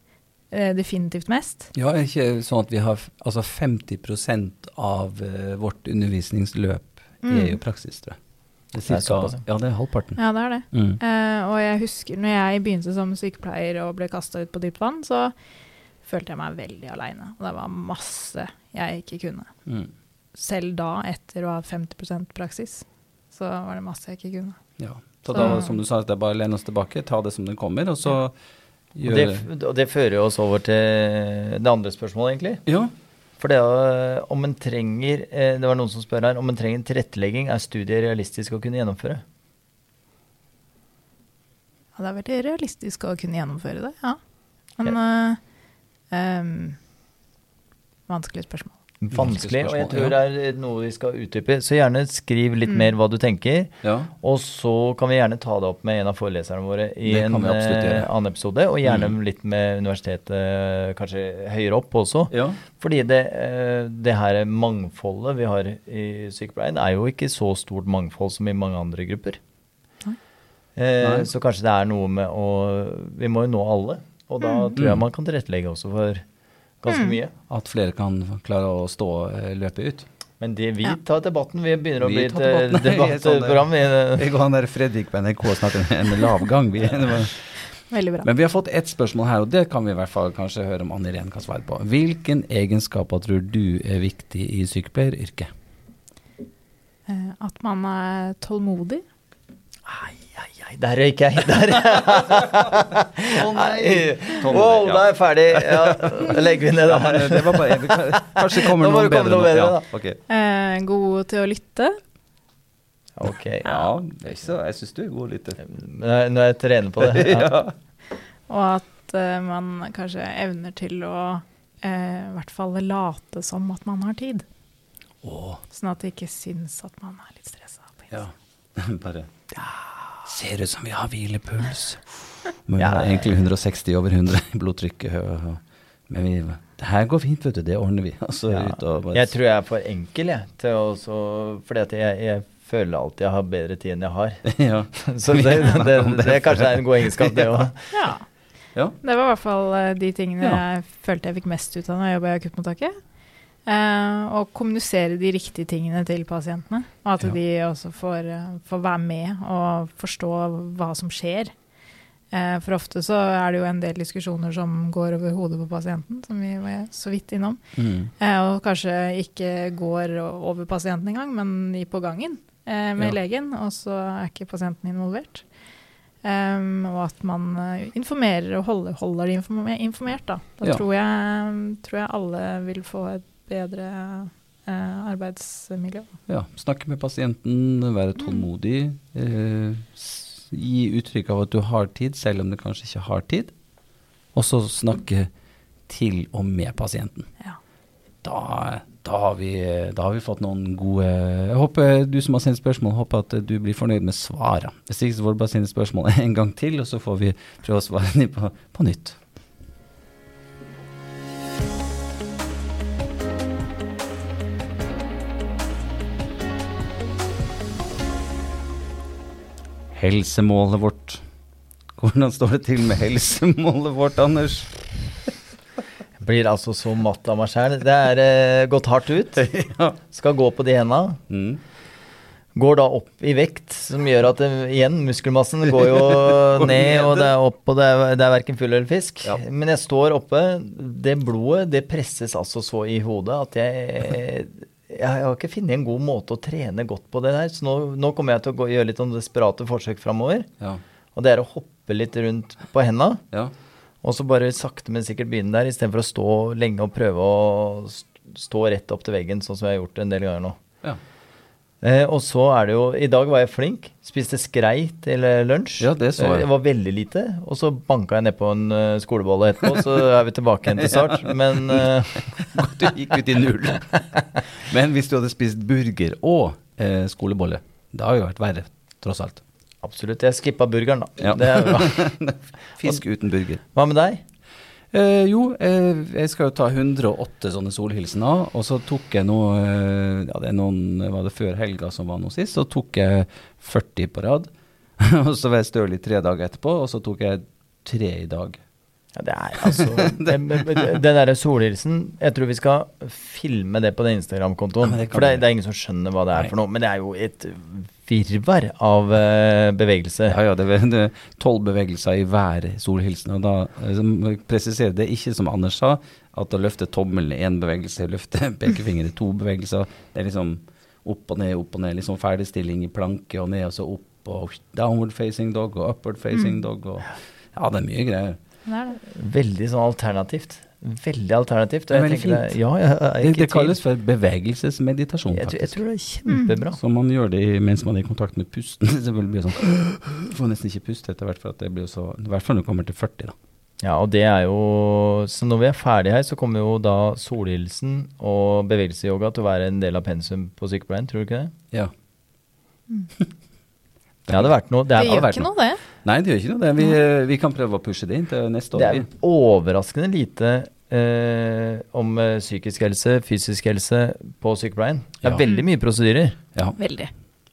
eh, definitivt mest. Ja, er ikke sånn at vi har altså 50 av vårt undervisningsløp er jo Mm. praksis, tror jeg. Det er cirka, ja. det er halvparten. Ja, det er det. Mm. Uh, og jeg husker når jeg begynte som sykepleier og ble kasta ut på dypt vann, så følte jeg meg veldig aleine. Og det var masse jeg ikke kunne. Mm. Selv da, etter å ha 50% praksis. så var det masse jeg ikke kunne. Ja. Så da, som du sa, det er bare å lene oss tilbake, ta det som det kommer, og så ja. gjøre det, og det fører jo oss over til det andre spørsmålet, egentlig. Ja. For det om en trenger eh, Det var noen som spør her om en trenger tilrettelegging. Er studiet realistisk å kunne gjennomføre? Ja, det er veldig realistisk å kunne gjennomføre det, ja. Men ja. Uh, um, Vanskelig spørsmål. Vanskelig, og jeg tror det er noe vi skal utdype. Så gjerne skriv litt Mm. mer hva du tenker. ja. Og så kan vi gjerne ta det opp med en av foreleserne våre i Det en kan vi absolutt eh, annen episode. Og gjerne Mm. litt med universitetet kanskje høyere opp også. ja. Fordi det, eh, det her mangfoldet vi har i sykepleien, er jo ikke så stort mangfold som i mange andre grupper. Nei. Eh, Nei. så kanskje det er noe med å Vi må jo nå alle. Og da tror jeg Mm. man kan tilrettelegge også for ganske Mm. mye. At flere kan klare å stå og løpe ut. Men det, vi tar debatten. Vi begynner å Vi bli et tar eh, *laughs* debattprogram. vi- Jeg og han der Fredrik på NRK snart en, en lav gang. Vi, Veldig bra. men vi har fått ett spørsmål her, og det kan vi i hvert fall kanskje høre om Anne Irén kan svare på. Hvilken egenskaper tror du er viktig i sykepleieryrket? Eh, at man er tålmodig. Ai, ai, ai, der røyk jeg. *laughs* Der. Nei. Tom, Wow, ja. da er jeg ferdig. Ja, da legger vi ned Ja, det her. det var bare, kanskje kommer noe bedre noe nå. bedre, ja, okay. Eh, god til å lytte. Ok. ja, så, jeg syns du er god til å jeg- Når jeg trener på det. *laughs* Ja. ja. Og at uh, man kanskje evner til å eh, i hvert fall late som at man har tid. Oh. Sånn at det ikke syns at man er litt stressa. ja. *laughs* Bare Ser ut som vi har hvilepuls. Men *laughs* vi Ja. har egentlig 160 over 100 i og- Men vi, det her går fint, vet du. Det ordner vi. *laughs* Altså, Ja. ut og bare Jeg tror jeg er for enkel, jeg. Til også, fordi at jeg, jeg føler alltid jeg har bedre tid enn jeg har. *laughs* ja. Så det, det, det, kanskje er en god egenskap, det òg. Ja. ja. Det var i hvert fall eh, de tingene Ja. jeg følte jeg fikk mest ut av når jeg jobba i akuttmottaket. Eh, å kommunisere de riktige tingene til pasientene. Og at Ja. de også får, eh, får være med og forstå hva som skjer. Eh, for ofte så er det jo en del diskusjoner som går over hodet på pasienten, som vi var så vidt innom. Mm. Eh, og kanskje ikke går over pasienten engang, men i på gangen eh, med Ja. legen, og så er ikke pasienten involvert. Um, og at man informerer og holder, holder de informert. Da, da Ja. tror, jeg, tror jeg alle vil få et bedre eh, arbeidsmiljø. ja. Snakke med pasienten, være tålmodig. Eh, gi uttrykk av at du har tid, selv om du kanskje ikke har tid. Og så snakke til og med pasienten. Ja. Da, da, har vi, da har vi fått noen gode Jeg håper du som har sendt spørsmål, håper at du blir fornøyd med svarene. Hvis ikke så får du bare sende spørsmål *laughs* en gang til, og så får vi prøve å svare dem på, på nytt. Helsemålet vårt. Hvordan står det til med helsemålet vårt, Anders? Jeg blir altså så matt av meg sjæl. Det er eh, gått hardt ut. *laughs* ja. Skal gå på de henda. Mm. Går da opp i vekt, som gjør at det, igjen, muskelmassen går jo *laughs* Går ned, ned. og det er opp, og det er, det er verken fugl eller fisk. Ja. Men jeg står oppe. Det blodet, det presses altså så i hodet at jeg jeg har ikke funnet en god måte å trene godt på det der. Så nå, nå kommer jeg til å gå, gjøre litt sånn desperate forsøk framover. Ja. Og det er å hoppe litt rundt på henda. ja. Og så bare sakte, men sikkert begynne der, istedenfor å stå lenge og prøve å stå rett opp til veggen, sånn som jeg har gjort en del ganger nå. Ja. Eh, og så er det jo I dag var jeg flink. Spiste skrei til lunsj. Ja, det så jeg. Eh, Det var veldig lite. Og så banka jeg nedpå en uh, skolebolle etterpå, så er vi tilbake igjen til start. *laughs* Men uh... Du gikk ut i null. *laughs* Men hvis du hadde spist burger og uh, skolebolle, det har jo vært verre, tross alt. absolutt. Jeg skippa burgeren, da. Ja. *laughs* Fisk uten burger. Hva med deg? Eh, jo, eh, jeg skal jo ta 108 sånne solhilsener, og så tok jeg nå eh, Ja, det er noen Var det før helga som var nå sist? Så tok jeg 40 på rad. *laughs* og så var jeg støl i tre dager etterpå, og så tok jeg tre i dag. Ja, det er altså *laughs* Den, den derre solhilsen Jeg tror vi skal filme det på den Instagram-kontoen. Ja, for det, det er ingen som skjønner hva det er Nei. for noe. Men det er jo et virvar av eh, bevegelse. Ja, ja, det er tolv bevegelser i hver solhilsen. Og da eh, presiserer det ikke som Anders sa, at å løfte tommelen er én bevegelse, løfte *laughs* pekefingeren er to bevegelser. Det er liksom opp og ned, opp og ned. Liksom ferdigstilling i planke og ned og så opp. Og downward facing dog og upward facing dog. Og, ja, det er mye greier. Det er det. Veldig sånn alternativt. Veldig alternativt. Det er og jeg veldig fint. ja, jeg jeg, Det, det kalles for bevegelsesmeditasjon, jeg, tror- jeg tror det er kjempebra. Så man gjør det mens man er i kontakt med pusten. *laughs* Det blir sånn Får nesten ikke puste etter hvert, for at det blir så I hvert fall når du kommer til 40, da. Ja, og det er jo Så når vi er ferdige her, så kommer jo da solhilsen og bevegelsesyoga til å være en del av pensum på sykepleien, tror du ikke det? Ja. *laughs* Det hadde vært noe. Det Det gjør vært ikke noe. noe, det. Nei, det gjør ikke noe. Det. Vi, vi kan prøve å pushe det inn til neste år. det er overraskende lite eh, om eh, psykisk helse, fysisk helse på sykepleien. Det er Ja. veldig mye prosedyrer. Ja. Veldig.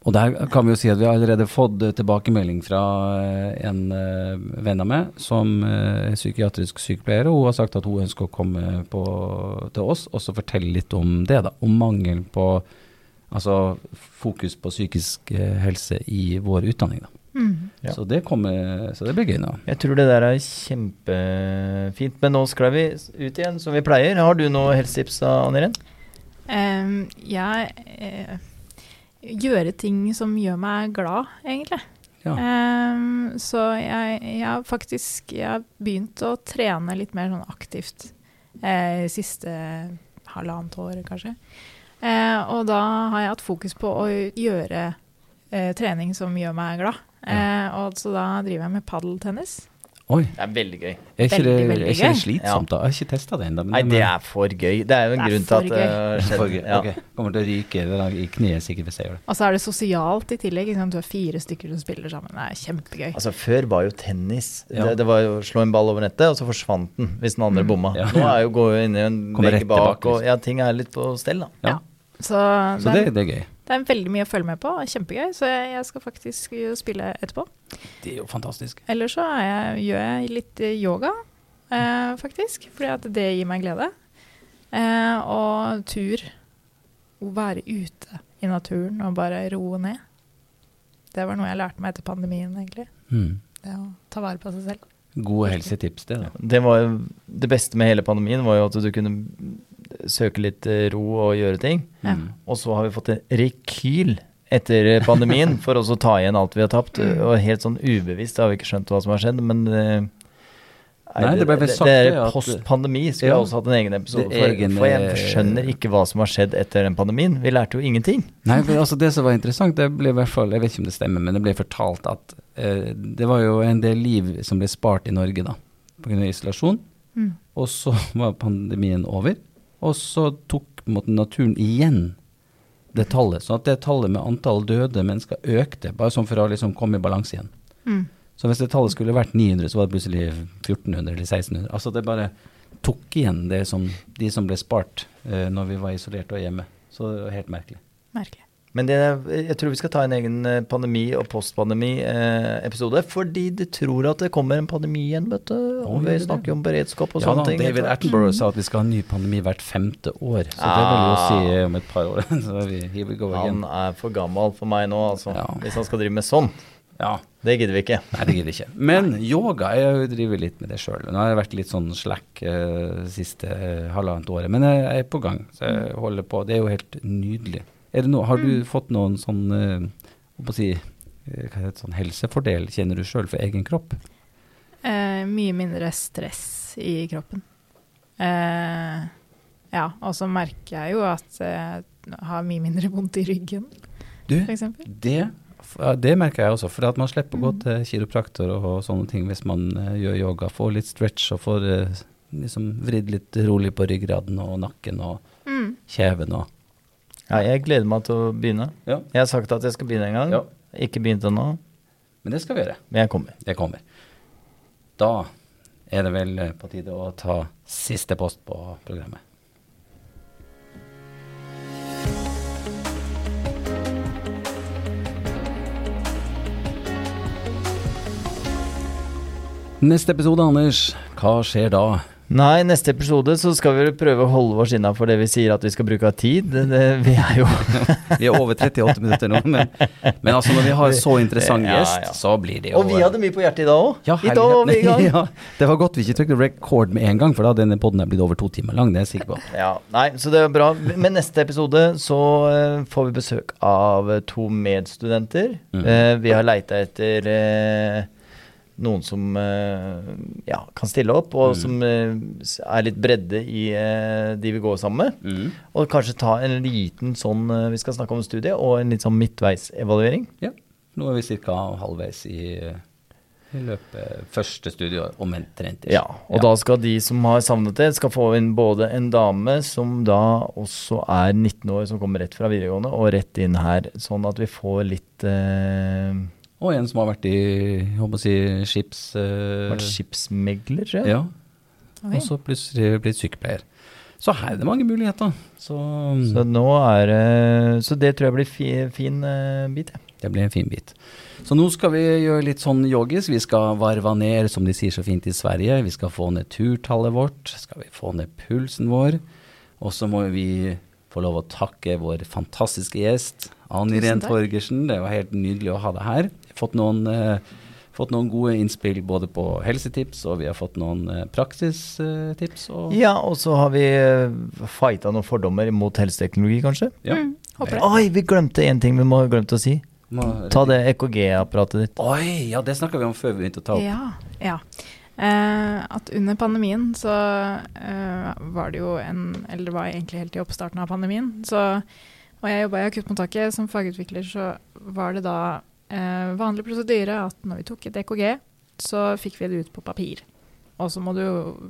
Og der kan vi jo si at vi har allerede fått eh, tilbakemelding fra eh, en eh, venn av meg som eh, er psykiatrisk sykepleier, og hun har sagt at hun ønsker å komme på, til oss og så fortelle litt om det, da. Om mangel på Altså fokus på psykisk eh, helse i vår utdanning, da. Mm. Ja. Så, det kommer, så det blir gøy nå. Jeg tror det der er kjempefint. Men nå skal vi ut igjen, som vi pleier. Har du noe helsetips, da, Anne Um, ja jeg eh, Gjøre ting som gjør meg glad, egentlig. Ja. Um, så jeg, jeg har faktisk jeg har begynt å trene litt mer sånn aktivt eh, siste halvannet år, kanskje. Eh, og da har jeg hatt fokus på å gjøre eh, trening som gjør meg glad. Eh, og så da driver jeg med padeltennis. Oi, Det er veldig gøy. er ikke, det, Veldig, veldig er ikke det slitsomt, da? Jeg har ikke testa det ennå. Nei, det er for gøy. Det er jo en er grunn til at det har skjedd. Ja. Okay. Kommer til å ryke i kneet sikkert hvis jeg gjør det. Og så er det sosialt i tillegg. Ikke sant? Du er fire stykker som spiller sammen. Det er kjempegøy. Altså Før var jo tennis Ja. det, det var jo slå en ball over nettet, og så forsvant den hvis den andre bomma. Ja. Nå er jo gå inn i en vegg rett bak, tilbake, og ja, ting er litt på stell, da. Ja. Så, Så det, det, det er gøy. Det er veldig mye å følge med på. Kjempegøy. Så jeg, jeg skal faktisk spille etterpå. Det er jo fantastisk. Eller så er jeg, gjør jeg litt eh, yoga, eh, faktisk. Fordi at det gir meg glede. Eh, og tur. Å være ute i naturen og bare roe ned. Det var noe jeg lærte meg etter pandemien, egentlig. Mm. Det å ta vare på seg selv. Gode helsetips, det. da. Det var det beste med hele pandemien, var jo at du kunne søke litt eh, ro og gjøre ting. Ja. Mm. Og så har vi fått en rekyl etter pandemien *laughs* for å ta igjen alt vi har tapt. Og helt sånn ubevisst har vi ikke skjønt hva som har skjedd, men er, Nei, det ble sagt det det er Post pandemi skulle Ja. jeg også hatt en egen episode for. egen, For jeg eh, skjønner ikke hva som har skjedd etter den pandemien. Vi lærte jo ingenting. Nei, for altså Det som var interessant, det ble i hvert fall Jeg vet ikke om det stemmer, men det ble fortalt at eh, det var jo en del liv som ble spart i Norge da, pga. isolasjon. Mm. Og så var pandemien over, og så tok måte, naturen igjen det tallet. Sånn at det tallet med antall døde mennesker økte, bare sånn for å liksom komme i balanse igjen. Mm. Så hvis det tallet skulle vært 900, så var det plutselig 1400 eller 1600. Altså det bare tok igjen det som, de som ble spart uh, når vi var isolert og hjemme. Så det var helt merkelig. Merkelig. Men det, jeg tror vi skal ta en egen eh, pandemi- og postpandemi-episode. fordi du tror at det kommer en pandemi igjen, vet du. Og vi snakker jo om beredskap og Ja sånne da, ting. David. Attenborough sa at vi skal ha en ny pandemi hvert femte år. Så det vil jo Ah. si eh, om et par år. *laughs* så vi, here we go again. Han er for gammel for meg nå, altså. Ja. Hvis han skal drive med sånn. Ja, Det gidder vi ikke. Nei, det gidder vi ikke. Men yoga, jeg driver litt med det sjøl. Nå har jeg vært litt sånn slack uh, siste uh, halvannet året, men jeg er på gang. Så jeg holder på. Det er jo helt nydelig. Er det noe, har du fått noen sånn uh, å si, eh, hva heter sånn helsefordel, kjenner du sjøl, for egen kropp? Eh, mye mindre stress i kroppen. Eh, ja, og så merker jeg jo at jeg har mye mindre vondt i ryggen, Du, det, det merker jeg også, for at man slipper å gå til kiropraktor og, og sånne ting hvis man uh, gjør yoga. Får litt stretch og får uh, liksom vridd litt rolig på ryggraden og nakken og Mm. kjeven og Ja, jeg gleder meg til å begynne. Ja. Jeg har sagt at jeg skal begynne en gang. Ja. Ikke begynt ennå, Men det skal vi gjøre. men jeg kommer. Jeg kommer. Da er det vel eh, på tide å ta siste post på programmet. Neste episode, Anders. Hva skjer da? Nei, neste episode så skal vi prøve å holde oss innafor det vi sier at vi skal bruke av tid. Det, det, vi er jo *laughs* Vi er over 38 minutter nå, men, men altså når vi har så interessant gjest, ja. så blir det jo Og vi hadde mye på hjertet i dag òg. ja, I dag var vi i gang. *laughs* ja, det var godt vi ikke trykte record med en gang, for da hadde denne podden blitt over to timer lang. Det er jeg sikker på. Ja, nei, så det er bra. Men neste episode så eh, får vi besøk av to medstudenter. Mm. Eh, vi har leita etter eh, noen som eh, ja, kan stille opp, og Mm. som eh, er litt bredde i eh, de vi går sammen med. Mm. Og kanskje ta en liten sånn Vi skal snakke om studiet, og en litt sånn midtveisevaluering. Ja. Nå er vi ca. halvveis i, i løpet første studio, omtrent. Ja, og da skal de som har savnet det, skal få inn både en dame som da også er 19 år, som kommer rett fra videregående, og rett inn her, sånn at vi får litt eh, Og en som har vært i å si, skips... Uh, Vært skipsmegler, tror jeg. ja, Oi. og så plutselig blitt sykepleier. Så her er det mange muligheter. Så, Så nå er det Så det tror jeg blir fi, fin eh, bit, jeg. det blir en fin bit. Så nå skal vi gjøre litt sånn joggis. Vi skal varve ned, som de sier så fint i Sverige. Vi skal få ned turtallet vårt. Skal vi få ned pulsen vår. Og så må vi få lov å takke vår fantastiske gjest, Ann Irén Torgersen. Det var helt nydelig å ha deg her. Fått noen, eh, fått noen gode innspill både på helsetips, og vi har fått noen eh, praksistips. og Ja, og så har vi uh, fighta noen fordommer mot helseteknologi, kanskje. Ja. Mm, håper det. Oi, vi glemte én ting vi må ha glemt å si. Må- Ta det EKG-apparatet ditt. Oi, ja, det snakka vi om før vi begynte å ta opp. Ja. ja. Eh, at under pandemien så eh, var det jo en Eller det var egentlig helt i oppstarten av pandemien. Så, og jeg jobba i akuttmottaket som fagutvikler, så var det da eh, vanlig prosedyre at når vi tok et EKG, så fikk vi det ut på papir. Og så må du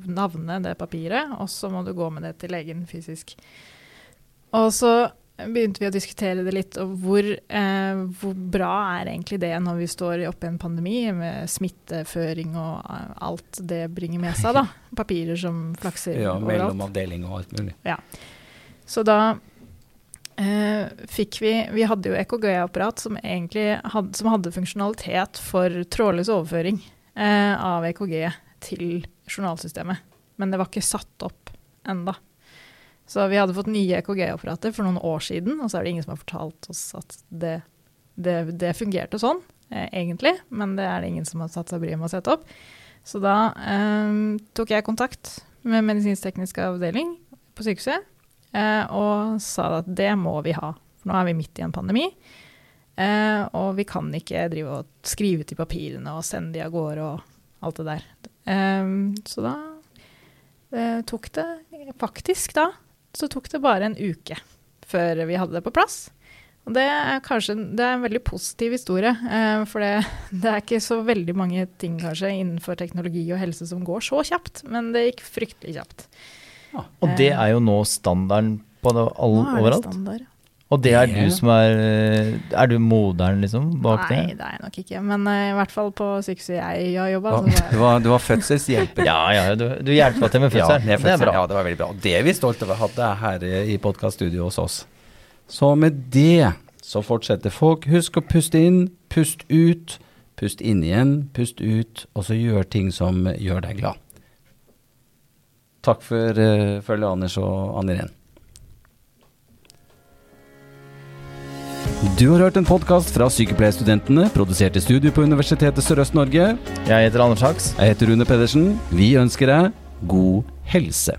navne det papiret, og så må du gå med det til legen fysisk. Og så begynte vi å diskutere det litt, og hvor, eh, hvor bra er egentlig det når vi står oppe i en pandemi med smitteføring og eh, alt det bringer med seg, da. *laughs* Papirer som flakser Ja, overalt. avdeling og alt mulig. Ja. Så da fikk vi Vi hadde jo EKG-apparat som hadde, som hadde funksjonalitet for trådløs overføring eh, av EKG til journalsystemet. Men det var ikke satt opp enda. Så vi hadde fått nye EKG-apparater for noen år siden, og så er det ingen som har fortalt oss at det, det, det fungerte sånn, eh, egentlig. Men det er det ingen som har satt seg bryet med å sette opp. Så da eh, tok jeg kontakt med medisinsk-teknisk avdeling på sykehuset eh, og sa at det må vi ha. For nå er vi midt i en pandemi, eh, og vi kan ikke drive og skrive ut papirene og sende de av gårde og alt det der. Eh, så da eh, tok det faktisk da, så tok det bare en uke før vi hadde det på plass. Og det er kanskje det er en veldig positiv historie, eh, for det, *laughs* det er ikke så veldig mange ting kanskje innenfor teknologi og helse som går så kjapt, men det gikk fryktelig kjapt. Og det er jo nå standarden på det all, Nå er det overalt. standard. Og det er du som er Er du moderen, liksom, bak Nei, det? det er jeg nok ikke. Men uh, i hvert fall på sykehuset jeg har jobba. Du, var, *laughs* du var fødselshjelper. Ja, ja, du, du hjelper til med Ja, fødsel. det, er bra. Ja, det var veldig bra. Og det er vi stolte over å ha er her i podkaststudioet hos oss. Så med det så fortsetter folk. Husk å puste inn, pust ut. Pust inn igjen, pust ut, og så gjør ting som gjør deg glad. Takk for uh, følget, Anders og Anne Irén. Du har hørt en podkast fra Sykepleierstudentene, produsert i studio på Universitetet Sørøst-Norge. Jeg heter Anders Haks. Jeg heter Rune Pedersen. Vi ønsker deg god helse.